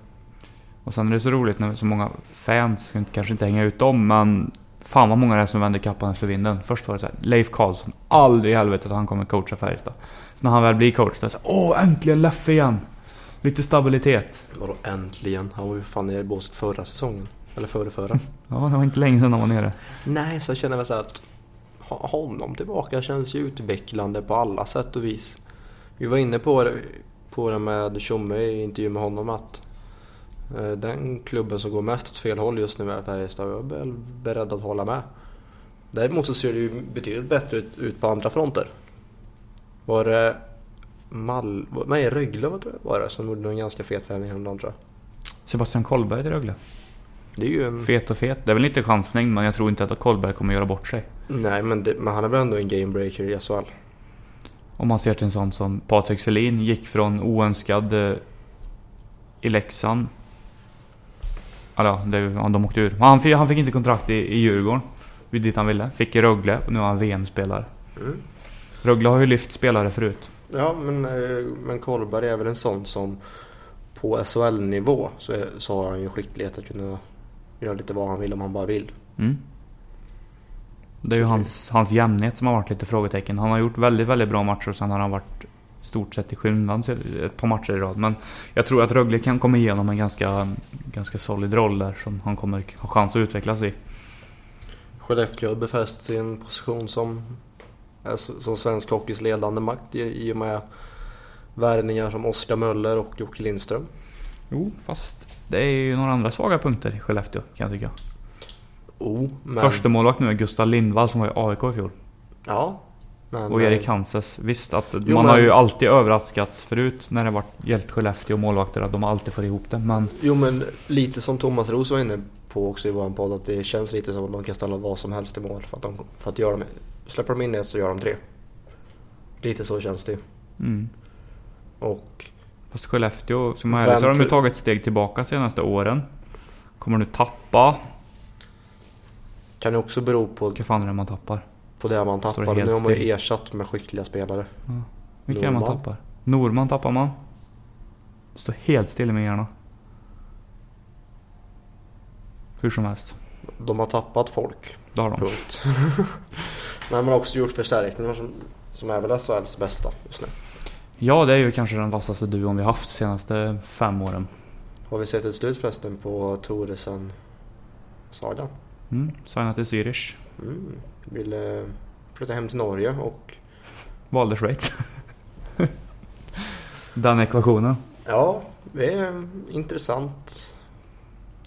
Och sen är det så roligt när så många fans, ska kanske inte hänga ut dem, men... Fan vad många det är som vänder kappan efter vinden. Först var det så här, Leif Karlsson, aldrig i helvetet att han kommer coacha Färjestad. Så när han väl blir coach, då är det så här, åh äntligen Leffe igen! Lite stabilitet. Vadå äntligen? Han var ju fan nere i båset förra säsongen. Eller förra, förra. Ja, det var inte länge sedan han var nere. Nej, så jag känner väl så att ha honom tillbaka känns ju utvecklande på alla sätt och vis. Vi var inne på det, på det med Tjomme i intervju med honom att eh, den klubben som går mest åt fel håll just nu är Färjestad och jag är beredd att hålla med. Däremot så ser det ju betydligt bättre ut, ut på andra fronter. Var det Mal... Nej, Rögle tror jag var det som gjorde en ganska fet värvning häromdagen tror jag. Sebastian Kollberg till Rögle. Det är ju en... Fet och fet. Det är väl lite chansning, men jag tror inte att Kollberg kommer göra bort sig. Nej, men, det, men han är väl ändå en gamebreaker i SHL. Om man ser till en sån som Patrik Selin gick från oönskad eh, i Leksand. Ja, det, ja, de åkte ur. Men Han fick, han fick inte kontrakt i, i Djurgården. Vid dit han ville. Fick i Rögle och nu är han VM-spelare. Mm. Rögle har ju lyft spelare förut. Ja, men, eh, men Kolberg är väl en sån som på SHL-nivå så, är, så har han ju skicklighet att kunna göra lite vad han vill om han bara vill. Mm. Det är ju hans, hans jämnhet som har varit lite frågetecken. Han har gjort väldigt, väldigt bra matcher och sen har han varit stort sett i till ett par matcher i rad. Men jag tror att Rögle kan komma igenom en ganska, ganska solid roll där som han kommer ha chans att utvecklas i. Skellefteå har befäst sin position som, som svensk hockeys ledande makt i, och med värvningar som Oskar Möller och Jocke Lindström. Jo, fast det är ju några andra svaga punkter i Skellefteå kan jag tycka. Oh, men, Första målvakt nu är Gustav Lindvall som var i AIK i fjol. Ja. Men, Och Erik eh, Hanses. Visst att Jo, man har men- ju alltid överraskats förut när det varit gällt Skellefteå och målvakter att de alltid får ihop det. Men Jo men lite som Thomas Roos var inne på också i vår podd att det känns lite som att de kan ställa vad som helst i mål för att, de, för att göra dem, släpper de in ett så gör de tre. Lite så känns det ju. mm, Och Fast Skellefteå, som är ärlig, så har de ju tagit ett steg tillbaka de senaste åren. Kommer nu tappa. Kan ju också bero på, Vilka fan är det man tappar? på det man tappar. helt Nu har man ju ersatt med skickliga spelare. Vilka är det man Norman. tappar? Norman tappar man. Står helt still i min hjärna. Hur som helst. De har tappat folk. Det har de. Punkt. Men man har också gjort förstärkningar som, som är väl SHLs bästa just nu. Ja, det är ju kanske den vassaste duon vi haft de senaste fem åren. Har vi sett ett slut förresten på Toresen sagan? Mm, signat till Zürich. Mm. Ville flytta hem till Norge och Valde Schweiz. den ekvationen. ja, det är intressant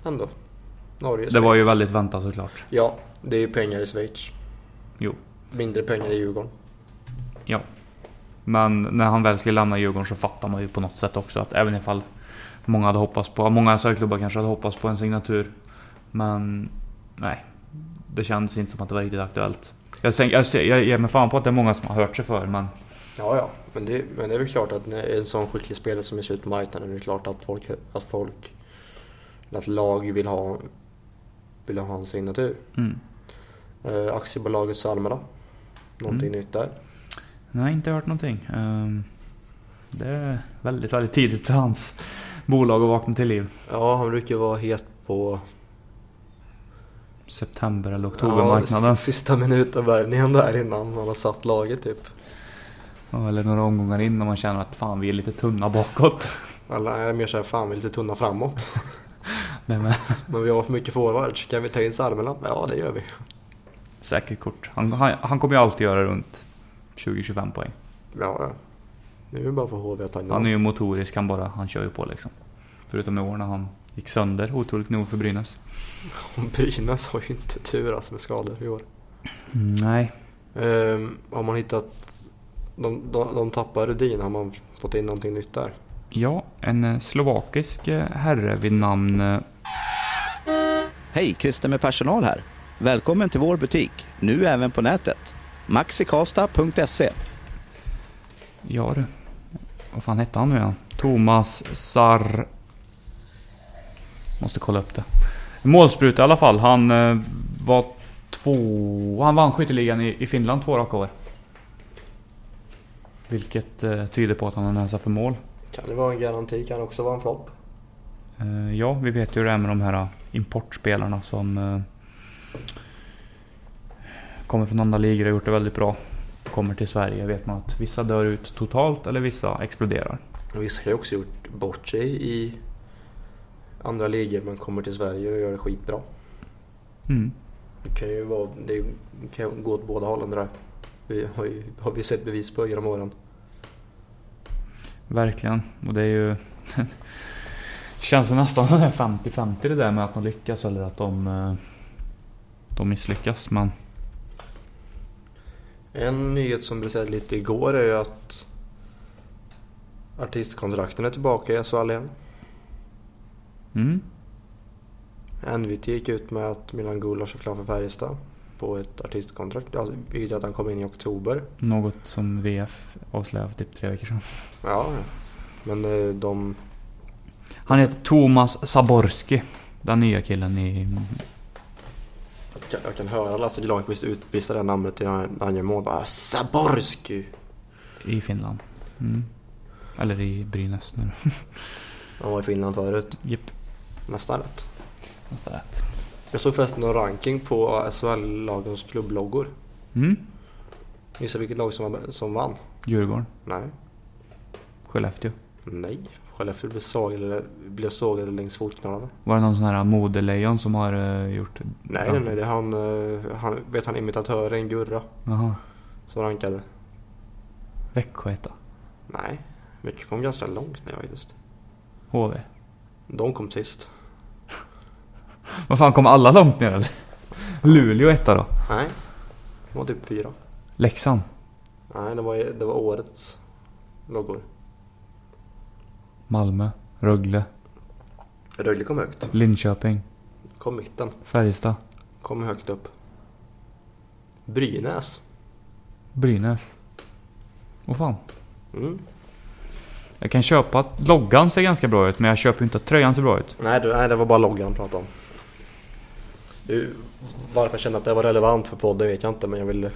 ändå. Norge, Det var ju väldigt väntat såklart. Ja, det är ju pengar i Schweiz. Jo. Mindre pengar i Djurgården. Ja. Men när han väl skulle lämna Djurgården så fattar man ju på något sätt också att även ifall många hade hoppats på, många SHL-klubbar kanske hade hoppats på en signatur. Men nej, det kändes inte som att det var riktigt aktuellt. Jag, tänk, jag, ser- jag ger mig fan på att det är många som har hört sig för men Ja, ja. Men det, men det är väl klart att när en sån skicklig spelare som är slut på marknaden, det är klart att folk, att folk, att lag vill ha, vill ha en signatur. mm. Eh, aktiebolaget Salmela. Någonting Mm. nytt där. Nej, inte hört någonting. Ehm, det är väldigt, väldigt tidigt för hans bolag att vakna till liv. Ja, han brukar vara het på September eller oktobermarknaden. Ja, sista minuten värvningen där innan man har satt laget typ. Ja, eller några omgångar in när man känner att fan vi är lite tunna bakåt. Eller är det mer såhär, fan vi är lite tunna framåt. Nej, men, Men vi har för mycket forwards. Kan vi ta in Salmela? Ja, det gör vi. Säkert kort. Han, han, han kommer ju alltid göra runt 20-25 poäng. Ja, ja. Nu är det bara för HV att ta in Han är ju motorisk, han bara, han kör ju på liksom. Förutom i år när han gick sönder, otroligt nog för Brynäs. Brynäs har ju inte tur alltså med skador i år. nej. Ehm, har man hittat... De, de, de tappar Rudin. Har man fått in någonting nytt där? Ja, en eh, slovakisk eh, herre vid namn... eh, Hej, Christer med personal här. Välkommen till vår butik, nu även på nätet. maxikasta.se Ja du. Vad fan hette han nu igen? Thomas Sar... Måste kolla upp det. Målspruta i alla fall. Han eh, var två... Han vann skytteligan i, i Finland två raka år. Vilket eh, tyder på att han har näsa för mål. Kan det vara en garanti? Kan det också vara en flopp? Eh, ja, vi vet ju hur det är med de här importspelarna som kommer från andra ligor och gjort det väldigt bra. Kommer till Sverige vet man att vissa dör ut totalt eller vissa exploderar. Vissa har ju också gjort bort sig i andra ligor men kommer till Sverige och gör det skitbra. Mm. Det kan ju vara, det kan gå åt båda hållen det där. Vi har, ju, har vi sett bevis på genom åren. Verkligen. Och det är ju... känns det nästan 50-50 det där med att de lyckas eller att de, eh, de misslyckas. Men En nyhet som blev sedd lite igår är ju att artistkontrakten är tillbaka i SHL igen. mm, NVT gick ut med att Milan Gulas är klar för Färjestad på ett artistkontrakt. Alltså, vilket gör att han kommer in i oktober. något som VF avslöjade för typ tre veckor sedan. Ja, ja. men eh, de... Han heter Thomas Saborski. Den nya killen i... Jag kan höra Lasse Granqvist utbrista det namnet när han gör mål. Bara Saborski! i Finland. Mm. Eller i Brynäs nu. Han var i Finland förut. Japp. Nästan rätt. Nästan rätt. Jag såg förresten en ranking på SHL-lagens klubbloggor. Mm. Gissa vilket lag som, var, som vann? Djurgården. Nej. Skellefteå. Nej. Skellefteå blev sågade, blev sågade längs fotknölarna. Var det någon sån här modelejon som har eh, gjort... Nej, nej, nej. Det är han, eh, han, vet han imitatören Gurra Jaha. som rankade. Växjöetta. Nej. Mycket kom ganska långt ner faktiskt. HV. De kom sist. Vad fan, kom alla långt ner eller? Luleå etta då? Nej. De var typ fyra. Leksand? Nej, det var, det var årets loggor. Malmö? Rögle? Rögle kom högt. Linköping? Kom mitten. Färjestad? Kom högt upp. Brynäs. Brynäs? Vad fan? Mm. Jag kan köpa att loggan ser ganska bra ut, men jag köper inte att tröjan ser bra ut. Nej, det, nej, det var bara loggan jag pratade om. Varför jag kände att det var relevant för podden vet jag inte, men jag ville...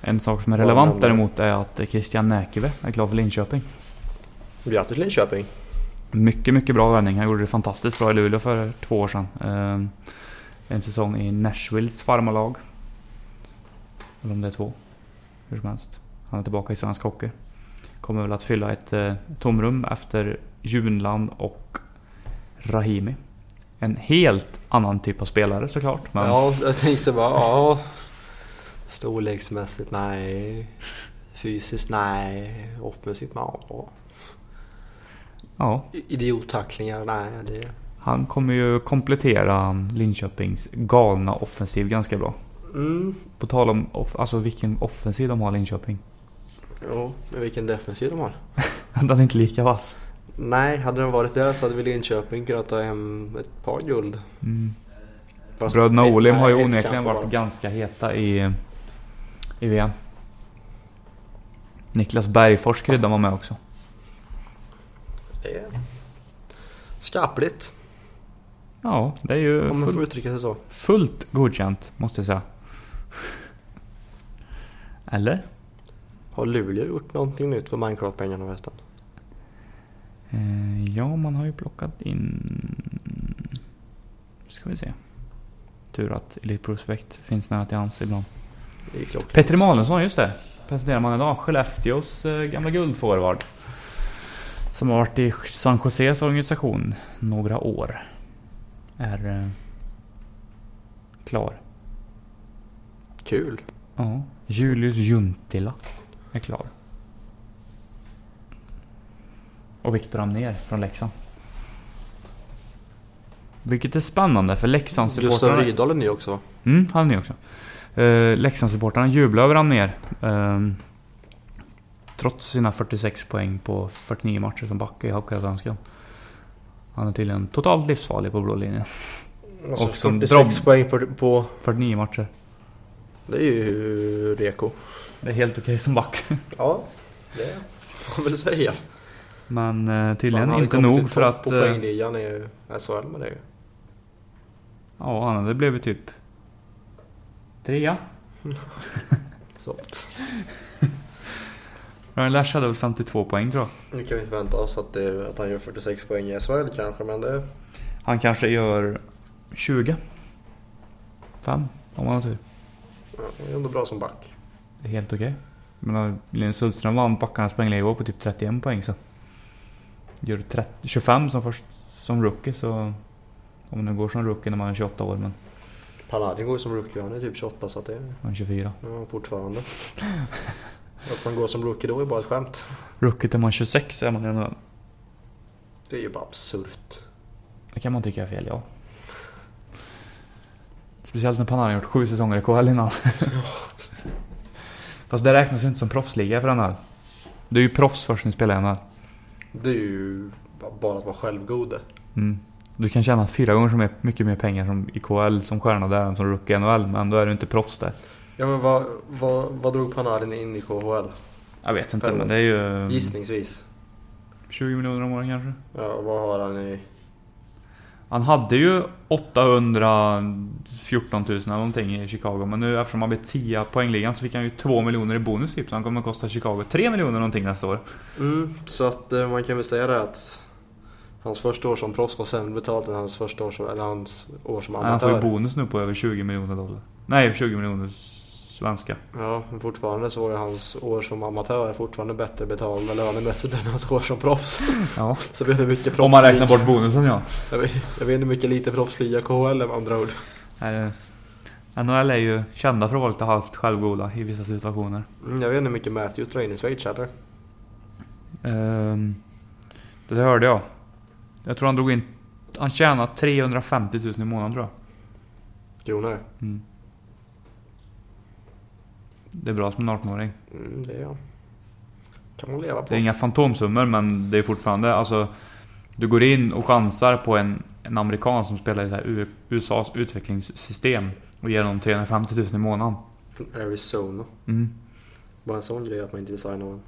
En sak som är relevant däremot är att Christian Näkive är klar för Linköping. Grattis Linköping! Mycket, mycket bra värvning. Han gjorde det fantastiskt bra i Luleå för två år sedan. Ehm, En säsong i Nashvilles farmarlag. Eller om det är två. Hur som helst. Han är tillbaka i svensk hockey. Kommer väl att fylla ett eh, tomrum efter Junland och Rahimi. En helt annan typ av spelare såklart. Men Ja, jag tänkte bara ja. Storleksmässigt nej. Fysiskt nej. Offensivt ja. Ja, Idiottacklingar nej. Det... han kommer ju komplettera Linköpings galna offensiv ganska bra. Mm. På tal om off- alltså vilken offensiv de har Linköping. Jo, men vilken defensiv de har. Den är inte lika vass. Nej, hade den varit där så hade väl Linköping kunnat ta hem ett par guld. Mm. Fast Bröderna Olim har ju onekligen varit bara. ganska heta i, i VM. Niklas Bergfors kryddan var med också. Det är skapligt, Ja, det är ju om man får uttrycka sig så. fullt godkänt måste jag säga. Eller? Har Luleå gjort någonting nytt för Minecraft-pengarna förresten? Eh, ja, man har ju plockat in... Ska vi se. Tur att Elite Prospect finns nära till hands ibland. Petri Malensson, just det. Presenterar man idag. Skellefteås eh, gamla guldforward. Som har varit i San Joses organisation några år. Är eh, klar. Kul. Ja. Julius Juntila är klar. Och Viktor Amner från Leksand. Vilket är spännande för Gustav Leksandssupportrarna... Rydahl är ny också va? Mm, han är ny också. Uh, Leksandssupportrarna jublar över Amner. Ehm, trots sina 46 poäng på 49 matcher som back i Hockeyallsvenskan. Han är tydligen totalt livsfarlig på blå linjen. Alltså, Och som 46 dropp. poäng på, på... 49 matcher. Det är ju reko. Det är helt okej som back. Ja, det får man väl säga. Men uh, tydligen Han hade inte kommit nog för att... På eh, poängligan i SHL med det ju. ja, han hade blivit typ... Trea. Sånt. Ryan Lash hade väl 52 poäng tror jag. Nu kan vi inte vänta oss att, det, att han gör 46 poäng i SHL kanske, men det... Han kanske gör 20. 5 om han har tur. Ja, det är ändå bra som back. Det är helt okej. Men Linus Sundström vann backarnas poängläge på typ 31 poäng så. Gör 30, 25 som först som rookie så. Om det går som rookie när man är 28 år men Paladin går ju som rookie, han är typ 28 så att det är man är 24. ja, fortfarande. att man går som rookie då är bara ett skämt. Rookie till man är 26 är man NHL. Det är ju bara absurt. Det kan man tycka är fel ja. Speciellt när Panarin gjort sju säsonger i KHL innan. Fast det räknas ju inte som proffsliga för NHL. Du är ju proffs först när du spelar i NHL. Det är ju bara att vara självgod. Mm. Du kan tjäna fyra gånger så mycket mer pengar som i KHL som stjärna där än som rookie i NHL. Men då är du inte proffs där. Ja men vad, vad, vad drog Panarin in i KHL? Jag vet inte men det är ju... Gissningsvis. 20 miljoner om året kanske. Ja, vad har han i... Han hade ju 814 000 eller någonting i Chicago. Men nu eftersom han blev 10 poängligan så fick han ju 2 miljoner i bonus typ. Så han kommer att kosta Chicago 3 miljoner någonting nästa år. Mm, så att eh, man kan väl säga det att hans första år som proffs var sämre betalt än hans första år som, eller hans år som Nej, han får ju amatör. bonus nu på över 20 miljoner dollar. Nej, 20 miljoner svenska. Ja, men fortfarande så var ju hans år som amatör fortfarande bättre betald lönemässigt än hans år som proffs. Ja. Så vet hur mycket Om man räknar bort bonusen ja. Jag vet, jag vet hur mycket lite proffsliga KHL med andra ord. Nej, NHL är ju kända för att vara lite halvt självgoda i vissa situationer. Mm, jag vet inte hur mycket Matthews drar in i Schweiz eller? Ehm, det hörde jag. Jag tror han drog in... Han tjänade 350 000 i månaden tror jag. Kronor? Mm. Det är bra som en 18-åring. Mm, det är jag. Kan man leva på. Det är inga fantomsummor men det är fortfarande alltså... Du går in och chansar på en, en amerikan som spelar i så här USAs utvecklingssystem och ger honom 350 000 i månaden. Från Arizona. Mm. Bara en sån grej att man inte signa honom.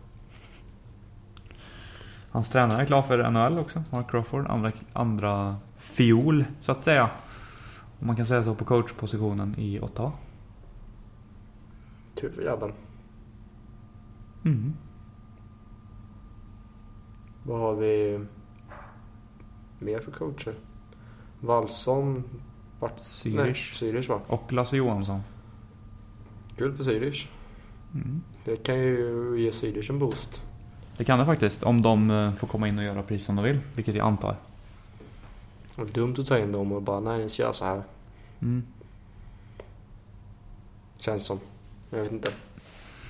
Hans tränare är klar för NHL också, Mark Crawford. Andra, andra fiol, så att säga. Om man kan säga så på coachpositionen i Ottawa. Kul för grabben. Mm. Vad har vi mer för coacher? Wallson. Vart? Zürich. Zürich va? Och Lasse Johansson. Kul för Zürich. Mm. Det kan ju ge Zürich en boost. Det kan det faktiskt, om de eh, får komma in och göra precis som de vill. Vilket jag antar. Och dumt att ta in dem och bara nej ni ska göra så här. Mm. Känns som. Jag vet inte.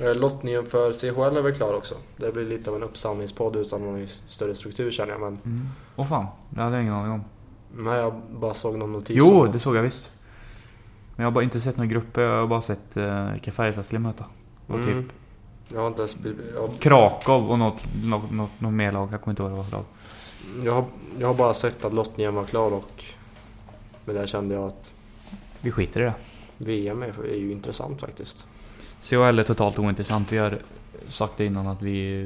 Eh, Lottningen för CHL är väl klar också. Det blir lite av en uppsamlingspodd utan någon större struktur känner jag. Men Mm. Åh fan, det hade jag ingen aning om. nej, jag bara såg någon notis. Jo, det såg jag visst. Men jag har bara inte sett några grupper, jag har bara sett uh, vilka Färjestad skulle möta. Och Mm. typ Jag har inte ens... Jag, Krakow och något, något, något, något mer lag, jag kommer inte ihåg vad det var för lag. jag, har, jag har bara sett att lottningen var klar och... Men där kände jag att Vi skiter i det. VM är, är ju intressant faktiskt. CHL är totalt ointressant. Vi har sagt det innan att vi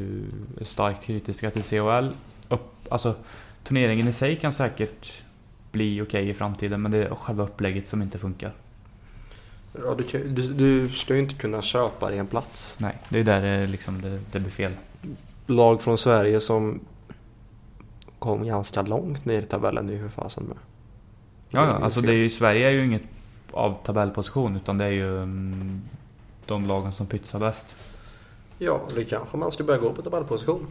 är starkt kritiska till CHL. Upp, alltså, turneringen i sig kan säkert bli okej i framtiden, men det är själva upplägget som inte funkar. Ja, du, du, du ska ju inte kunna köpa dig en plats. Nej, det är där det, liksom, det, det blir fel. Lag från Sverige som kom ganska långt ner i tabellen, det är ju för fasen med. Ja, alltså fel. det är ju, Sverige är ju inget av tabellposition, utan det är ju mm, de lagen som pytsar bäst. Ja, det kanske man ska börja gå på tabellposition.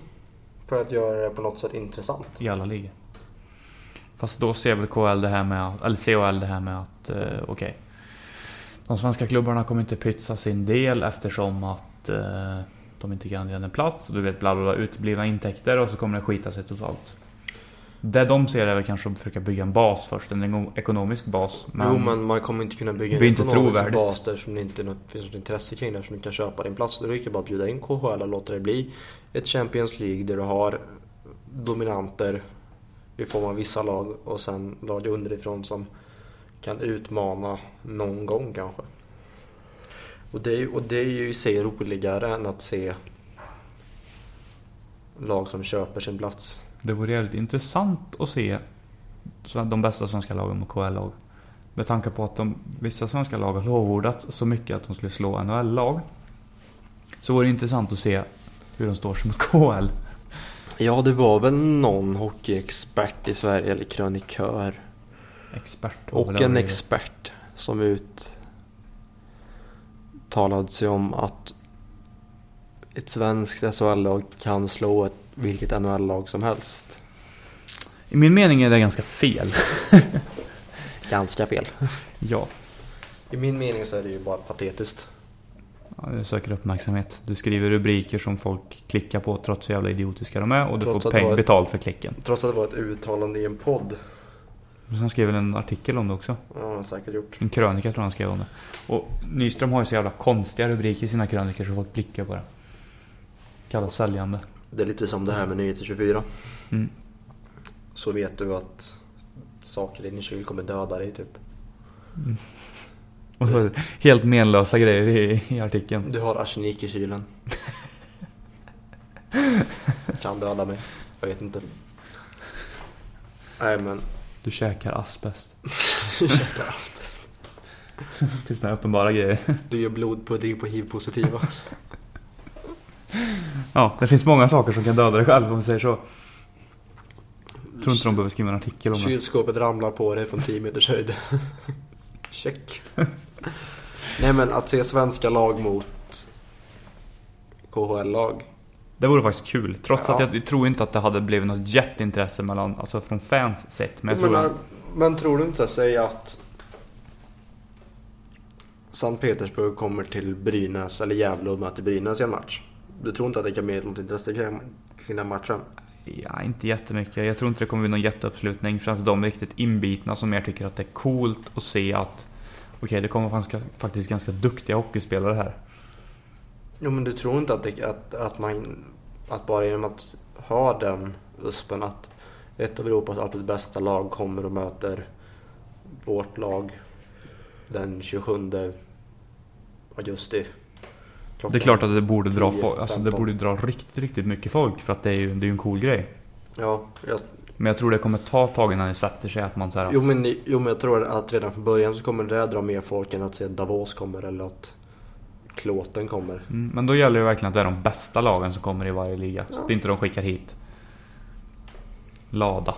För att göra det på något sätt intressant. i alla ligor. Fast då ser väl KL det här med, eller CHL det här med att, eh, okej. de svenska klubbarna kommer inte pytsa sin del eftersom att eh, de inte garanterar en plats. Och du vet, bla bla bla, uteblivna intäkter och så kommer det skita sig totalt. Det de ser är väl kanske att försöka bygga en bas först, en ekonomisk bas. jo, men man kommer inte kunna bygga en ekonomisk trovärdigt. bas där som det inte finns något intresse kring där som du kan köpa din plats. Då är det bra att bjuda in KHL och låta det bli ett Champions League där du har dominanter i form av vissa lag och sen lag underifrån som kan utmana någon gång kanske. Och det, är- och det är ju i sig roligare än att se lag som köper sin plats. Det vore jävligt intressant att se de bästa svenska lagen mot KL-lag. Med tanke på att de, vissa svenska lag har lovordat så mycket att de skulle slå NHL-lag. Så vore det intressant att se hur de står sig mot KL. Ja, det var väl någon hockeyexpert i Sverige, eller krönikör. Expert. Och en expert som uttalade sig om att ett svenskt SHL-lag kan slå ett, vilket NHL-lag som helst. I min mening är det ganska fel. Ganska fel. Ja. I min mening så är det ju bara patetiskt. Ja, Du söker uppmärksamhet. Du skriver rubriker som folk klickar på trots hur jävla idiotiska de är och du Trots får peng ett- betalt för klicken. Trots att det var ett uttalande i en podd. Sen skrev väl en artikel om det också. Ja, han säkert gjort. En krönika tror jag han skrev om det. Och Nyström har ju så jävla konstiga rubriker i sina krönikor så folk klickar på det. Kallas säljande. Det är lite som det här med Nyheter 24. Mm. Så vet du att saker i din kyl kommer döda dig typ. Och så helt menlösa grejer i, i artikeln. Du har arsenik i kylen. kan döda mig. Jag vet inte. Nej men, Du käkar asbest. du käkar asbest. Typ sådana uppenbara grejer. Du gör blodpudding på hiv-positiva. Ja, det finns många saker som kan döda dig själv om vi säger så. Jag tror inte de behöver skriva en artikel om det. Kylskåpet ramlar på dig från 10 meters höjd. Check. Nej men att se svenska lag mot KHL-lag. Det vore faktiskt kul. Trots Ja. att jag tror inte att det hade blivit något jätteintresse mellan, alltså från fans sett. Men tror Men, men tror du inte, säg att Sankt Petersburg kommer till Brynäs eller Gävle och möter Brynäs i en match. Du tror inte att det kan bli något intresse kring, den matchen? Ja, inte jättemycket. Jag tror inte det kommer bli någon jätteuppslutning. Främst de riktigt inbitna som mer tycker att det är coolt att se att okej, det kommer faktiskt, faktiskt ganska duktiga hockeyspelare här. Jo men du tror inte att, det, att, att man, att bara genom att ha den USPen att ett av Europas absolut bästa lag kommer och möter vårt lag den 27 augusti. Det är klart att det borde dra, 10, folk, alltså det 15. borde dra riktigt, riktigt mycket folk för att det är ju det är ju en cool grej. Ja, jag, Men jag tror det kommer ta tag innan det sätter sig att man så här, jo, men, jo men jag tror att redan från början så kommer det dra mer folk än att se Davos kommer eller att Klåten kommer. mm, Men då gäller det verkligen att det är de bästa lagen som kommer i varje liga. Så att inte de skickar hit Lada.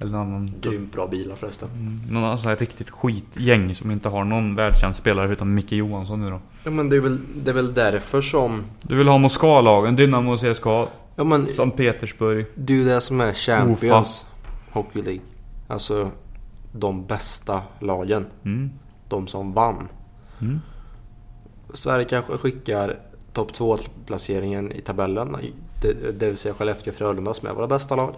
Eller någon annan, Grymt bra bilar förresten. mm, någon annan så här riktigt skitgäng som inte har någon världskänd spelare utan Micke Johansson nu då. Ja men det är väl, det är väl därför som... Du vill ha Moskva-lagen, Dynamo CSKA, Ja men Sankt Petersburg. det är ju det som är Champions Hockey League. Alltså de bästa lagen. Mm. De som vann. Mm. Sverige kanske skickar topp 2 placeringen i tabellen. Det, det vill säga Skellefteå och Frölunda som är våra bästa lag.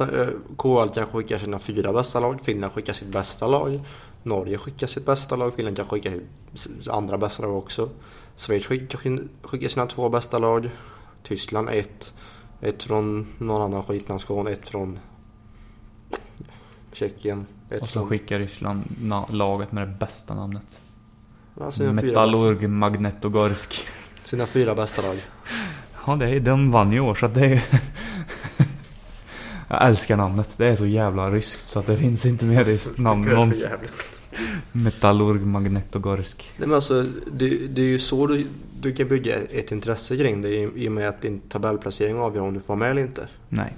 Eh, KL kanske skickar sina fyra bästa lag. Finland skickar sitt bästa lag. Norge skickar sitt bästa lag. Finland kanske skickar sitt andra bästa lag också. Schweiz skickar, sin- skickar sina två bästa lag. Tyskland ett. Ett från någon annan skitnation. Ett från Tjeckien. Ett Och så från... skickar Ryssland laget med det bästa namnet. Ja, Metallurg Magnetogorsk. sina fyra bästa lag. Ja, det är, de vann i år så det är... Jag älskar namnet. Det är så jävla ryskt så att det finns inte mer ryskt namn någonsin. Metallurg Magnetogorsk. Nej, men alltså, det, det är ju så du, du kan bygga ett intresse kring det i, i och med att din tabellplacering avgör om du får med eller inte. Nej.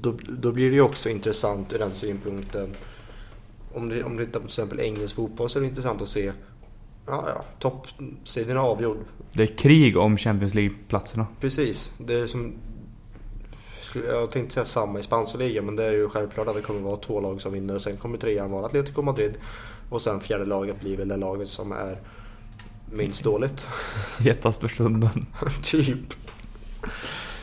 Då, då blir det ju också intressant ur den synpunkten. Om du, om du tittar på till exempel engelsk fotboll så är det intressant att se Ja, ja, toppstriden är avgjord. Det är krig om Champions League-platserna. Precis. Det är som... Jag tänkte säga samma i spanska ligan men det är ju självklart att det kommer vara två lag som vinner. Sen kommer trean vara Atletico Madrid. Och sen fjärde laget blir väl det laget som är minst dåligt. Hetast för stunden. typ.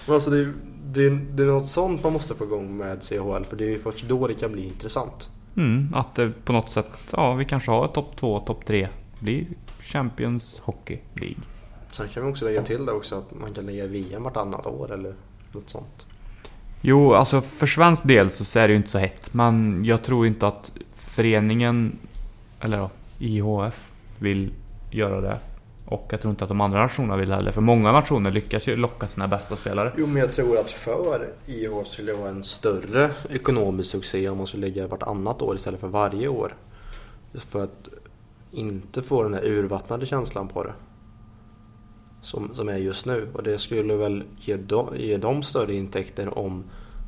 Men alltså det, är- det, är- det är något sånt man måste få igång med CHL för det är ju först då det kan bli intressant. Mm, att det på något sätt, ja vi kanske har topp två, topp tre. Blir Champions Hockey League. Sen kan vi också lägga till det också att man kan lägga VM vartannat år eller något sånt. Jo, alltså för svensk del så är det ju inte så hett. Men jag tror inte att föreningen, eller ja, IHF, vill göra det. Och jag tror inte att de andra nationerna vill heller. För många nationer lyckas ju locka sina bästa spelare. Jo men jag tror att för IHF skulle det vara en större ekonomisk succé om man skulle lägga vartannat år istället för varje år. För att inte få den här urvattnade känslan på det. Som, som är just nu. Och det skulle väl ge dem, ge dem större intäkter om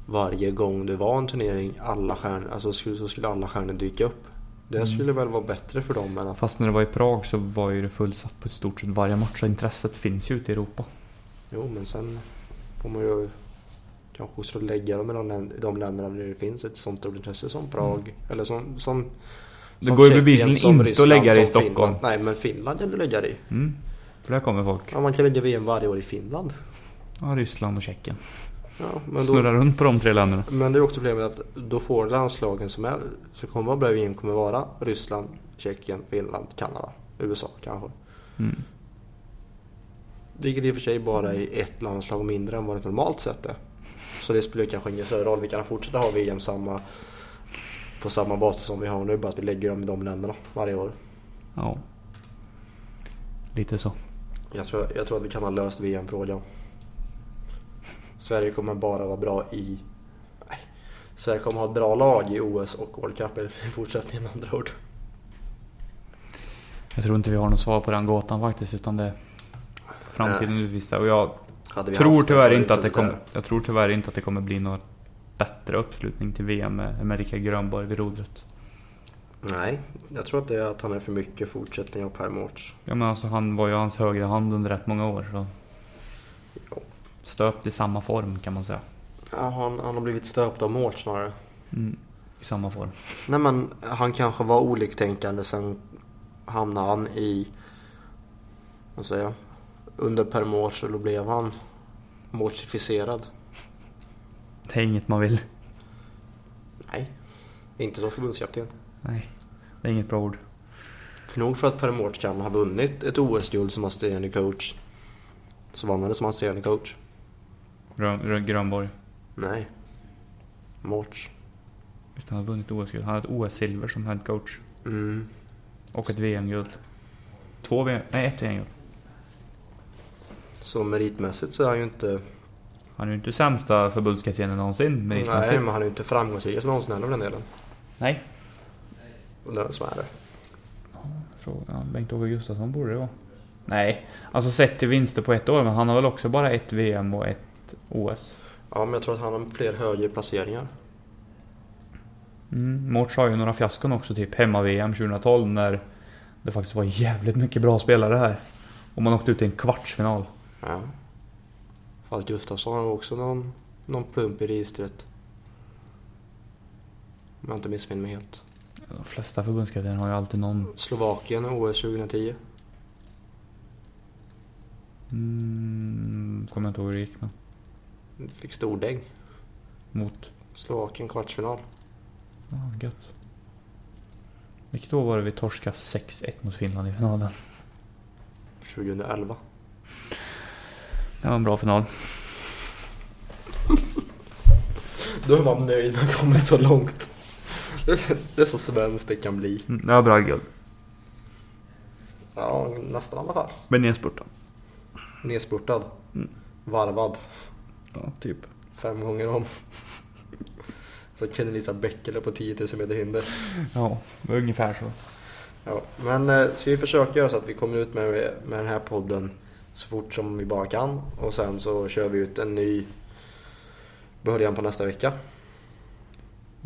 varje gång det var en turnering alla stjärnor, alltså skulle, så skulle alla stjärnor dyka upp. Det Mm. skulle väl vara bättre för dem än att... Fast när det var i Prag så var ju det fullsatt på i stort sett varje match. Så intresset finns ju ute i Europa. Jo men sen får man ju kanske också lägga dem i de, länderna där det finns ett sånt stort intresse som Prag. Eller som, som Det går ju bevisligen inte att Ryssland, lägga det i Stockholm. Finland. Nej men Finland kan du lägga det i. Mm. För där kommer folk. Ja, man kan lägga VM varje år i Finland. Ja, Ryssland och Tjeckien. Ja, men, Snurrar då, runt på de tre länderna. men det är också problemet att då får landslagen som, är, som kommer vara bra VM kommer vara Ryssland, Tjeckien, Finland, Kanada, USA kanske. Mm. Vilket i och för sig bara är ett landslag mindre än vad det normalt sett är. Så det spelar kanske ingen större roll. Vi kan fortsätta ha VM samma, på samma basis som vi har nu. Bara att vi lägger dem i de länderna varje år. Ja. Lite så. Jag tror, jag tror att vi kan ha löst VM-frågan. Sverige kommer bara vara bra i... Nej. Sverige kommer ha ett bra lag i OS och World Cup i fortsättningen med andra ord. Jag tror inte vi har något svar på den gåtan faktiskt. Utan det framtiden utvisar. Och jag tror tyvärr inte att det kommer, jag tror tyvärr inte att det kommer bli någon bättre uppslutning till VM med, med Rickard Grönborg vid rodret. Nej, jag tror att det är att han är för mycket fortsättning av Per Mårts. Ja men alltså han var ju hans högra hand under rätt många år. Så Jo. stöpt i samma form kan man säga. Ja, han, han har blivit stöpt av Mårts snarare. Mm, I samma form. Nej men han kanske var oliktänkande sen hamnade han i, vad säger jag, under Per Mårts och då blev han Mårtsificerad. Det är inget man vill. Nej, inte som förbundskapten. Nej, det är inget bra ord. För nog för att Per Mårts kan ha vunnit ett OS-guld som assisterande coach. Så vann han det som assisterande coach. Grön, Grön- Grönborg. Nej. Mårts. Just det, han har vunnit OS-guld. Han har ett OS-silver som head coach. Mm. Och ett VM-guld. Två VM, nej ett VM-guld. Så meritmässigt så är han ju inte... Han är ju inte sämsta förbundskaptenen någonsin. Nej, men han är ju inte framgångsrikast någonsin heller för den delen. Nej. Det är så är det. Fråga. Bengt-Åke Gustafsson borde det vara. Nej, alltså sett till vinster på ett år, men han har väl också bara ett VM och ett OS. Ja, men jag tror att han har fler högre placeringar. Mm, Mårts har ju några fiaskon också, typ hemma-VM 2012 när det faktiskt var jävligt mycket bra spelare här. Och man åkte ut i en kvartsfinal. Ja. Fast Gustafsson har också någon, någon plump i registret. Om jag inte missminner mig helt. De flesta förbundskaptener har ju alltid någon... Slovakien OS 2010. Mm, kommer jag inte ihåg hur det gick men... Fick stordäng. Mot... Slovakien kvartsfinal. Ja, gött. Vilket år var det vi torskade 6-1 mot Finland i finalen? 2011. Det var en bra final. Då är man nöjd när man kommit så långt. Det- är så svenskt det kan bli. Mm, var bra guld. Ja, nästan i alla fall. Men nedspurtad. Nedspurtad. Mm. Varvad. Ja, typ. Fem gånger om. Så kunde Lisa Bäckele på 10 000 meter hinder. Ja, ungefär så. Ja, men eh, ska vi försöka göra så att vi kommer ut med, med den här podden så fort som vi bara kan. Och sen så kör vi ut en ny början på nästa vecka.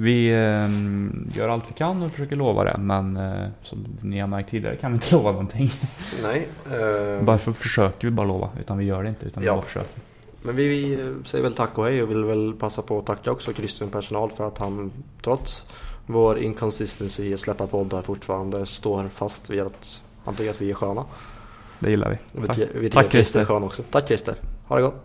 Vi eh, gör allt vi kan och försöker lova det, men eh, som ni har märkt tidigare kan vi inte lova någonting. Nej. Eh, Varför försöker vi bara lova? Utan vi gör det inte, utan Ja. vi bara försöker. Men vi, vi säger väl tack och hej och vill väl passa på att tacka också Christian personal för att han trots vår inconsistency i att släppa poddar fortfarande står fast vid att han tycker att vi är sköna. Det gillar vi. Vi, Tack, ty- vi tycker Tack, att Christer är skön också. Tack Christer. Ha det gott.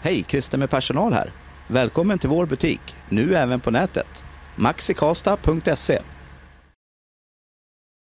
Hej, Christer med personal här. Välkommen till vår butik, nu även på nätet. maxikasta.se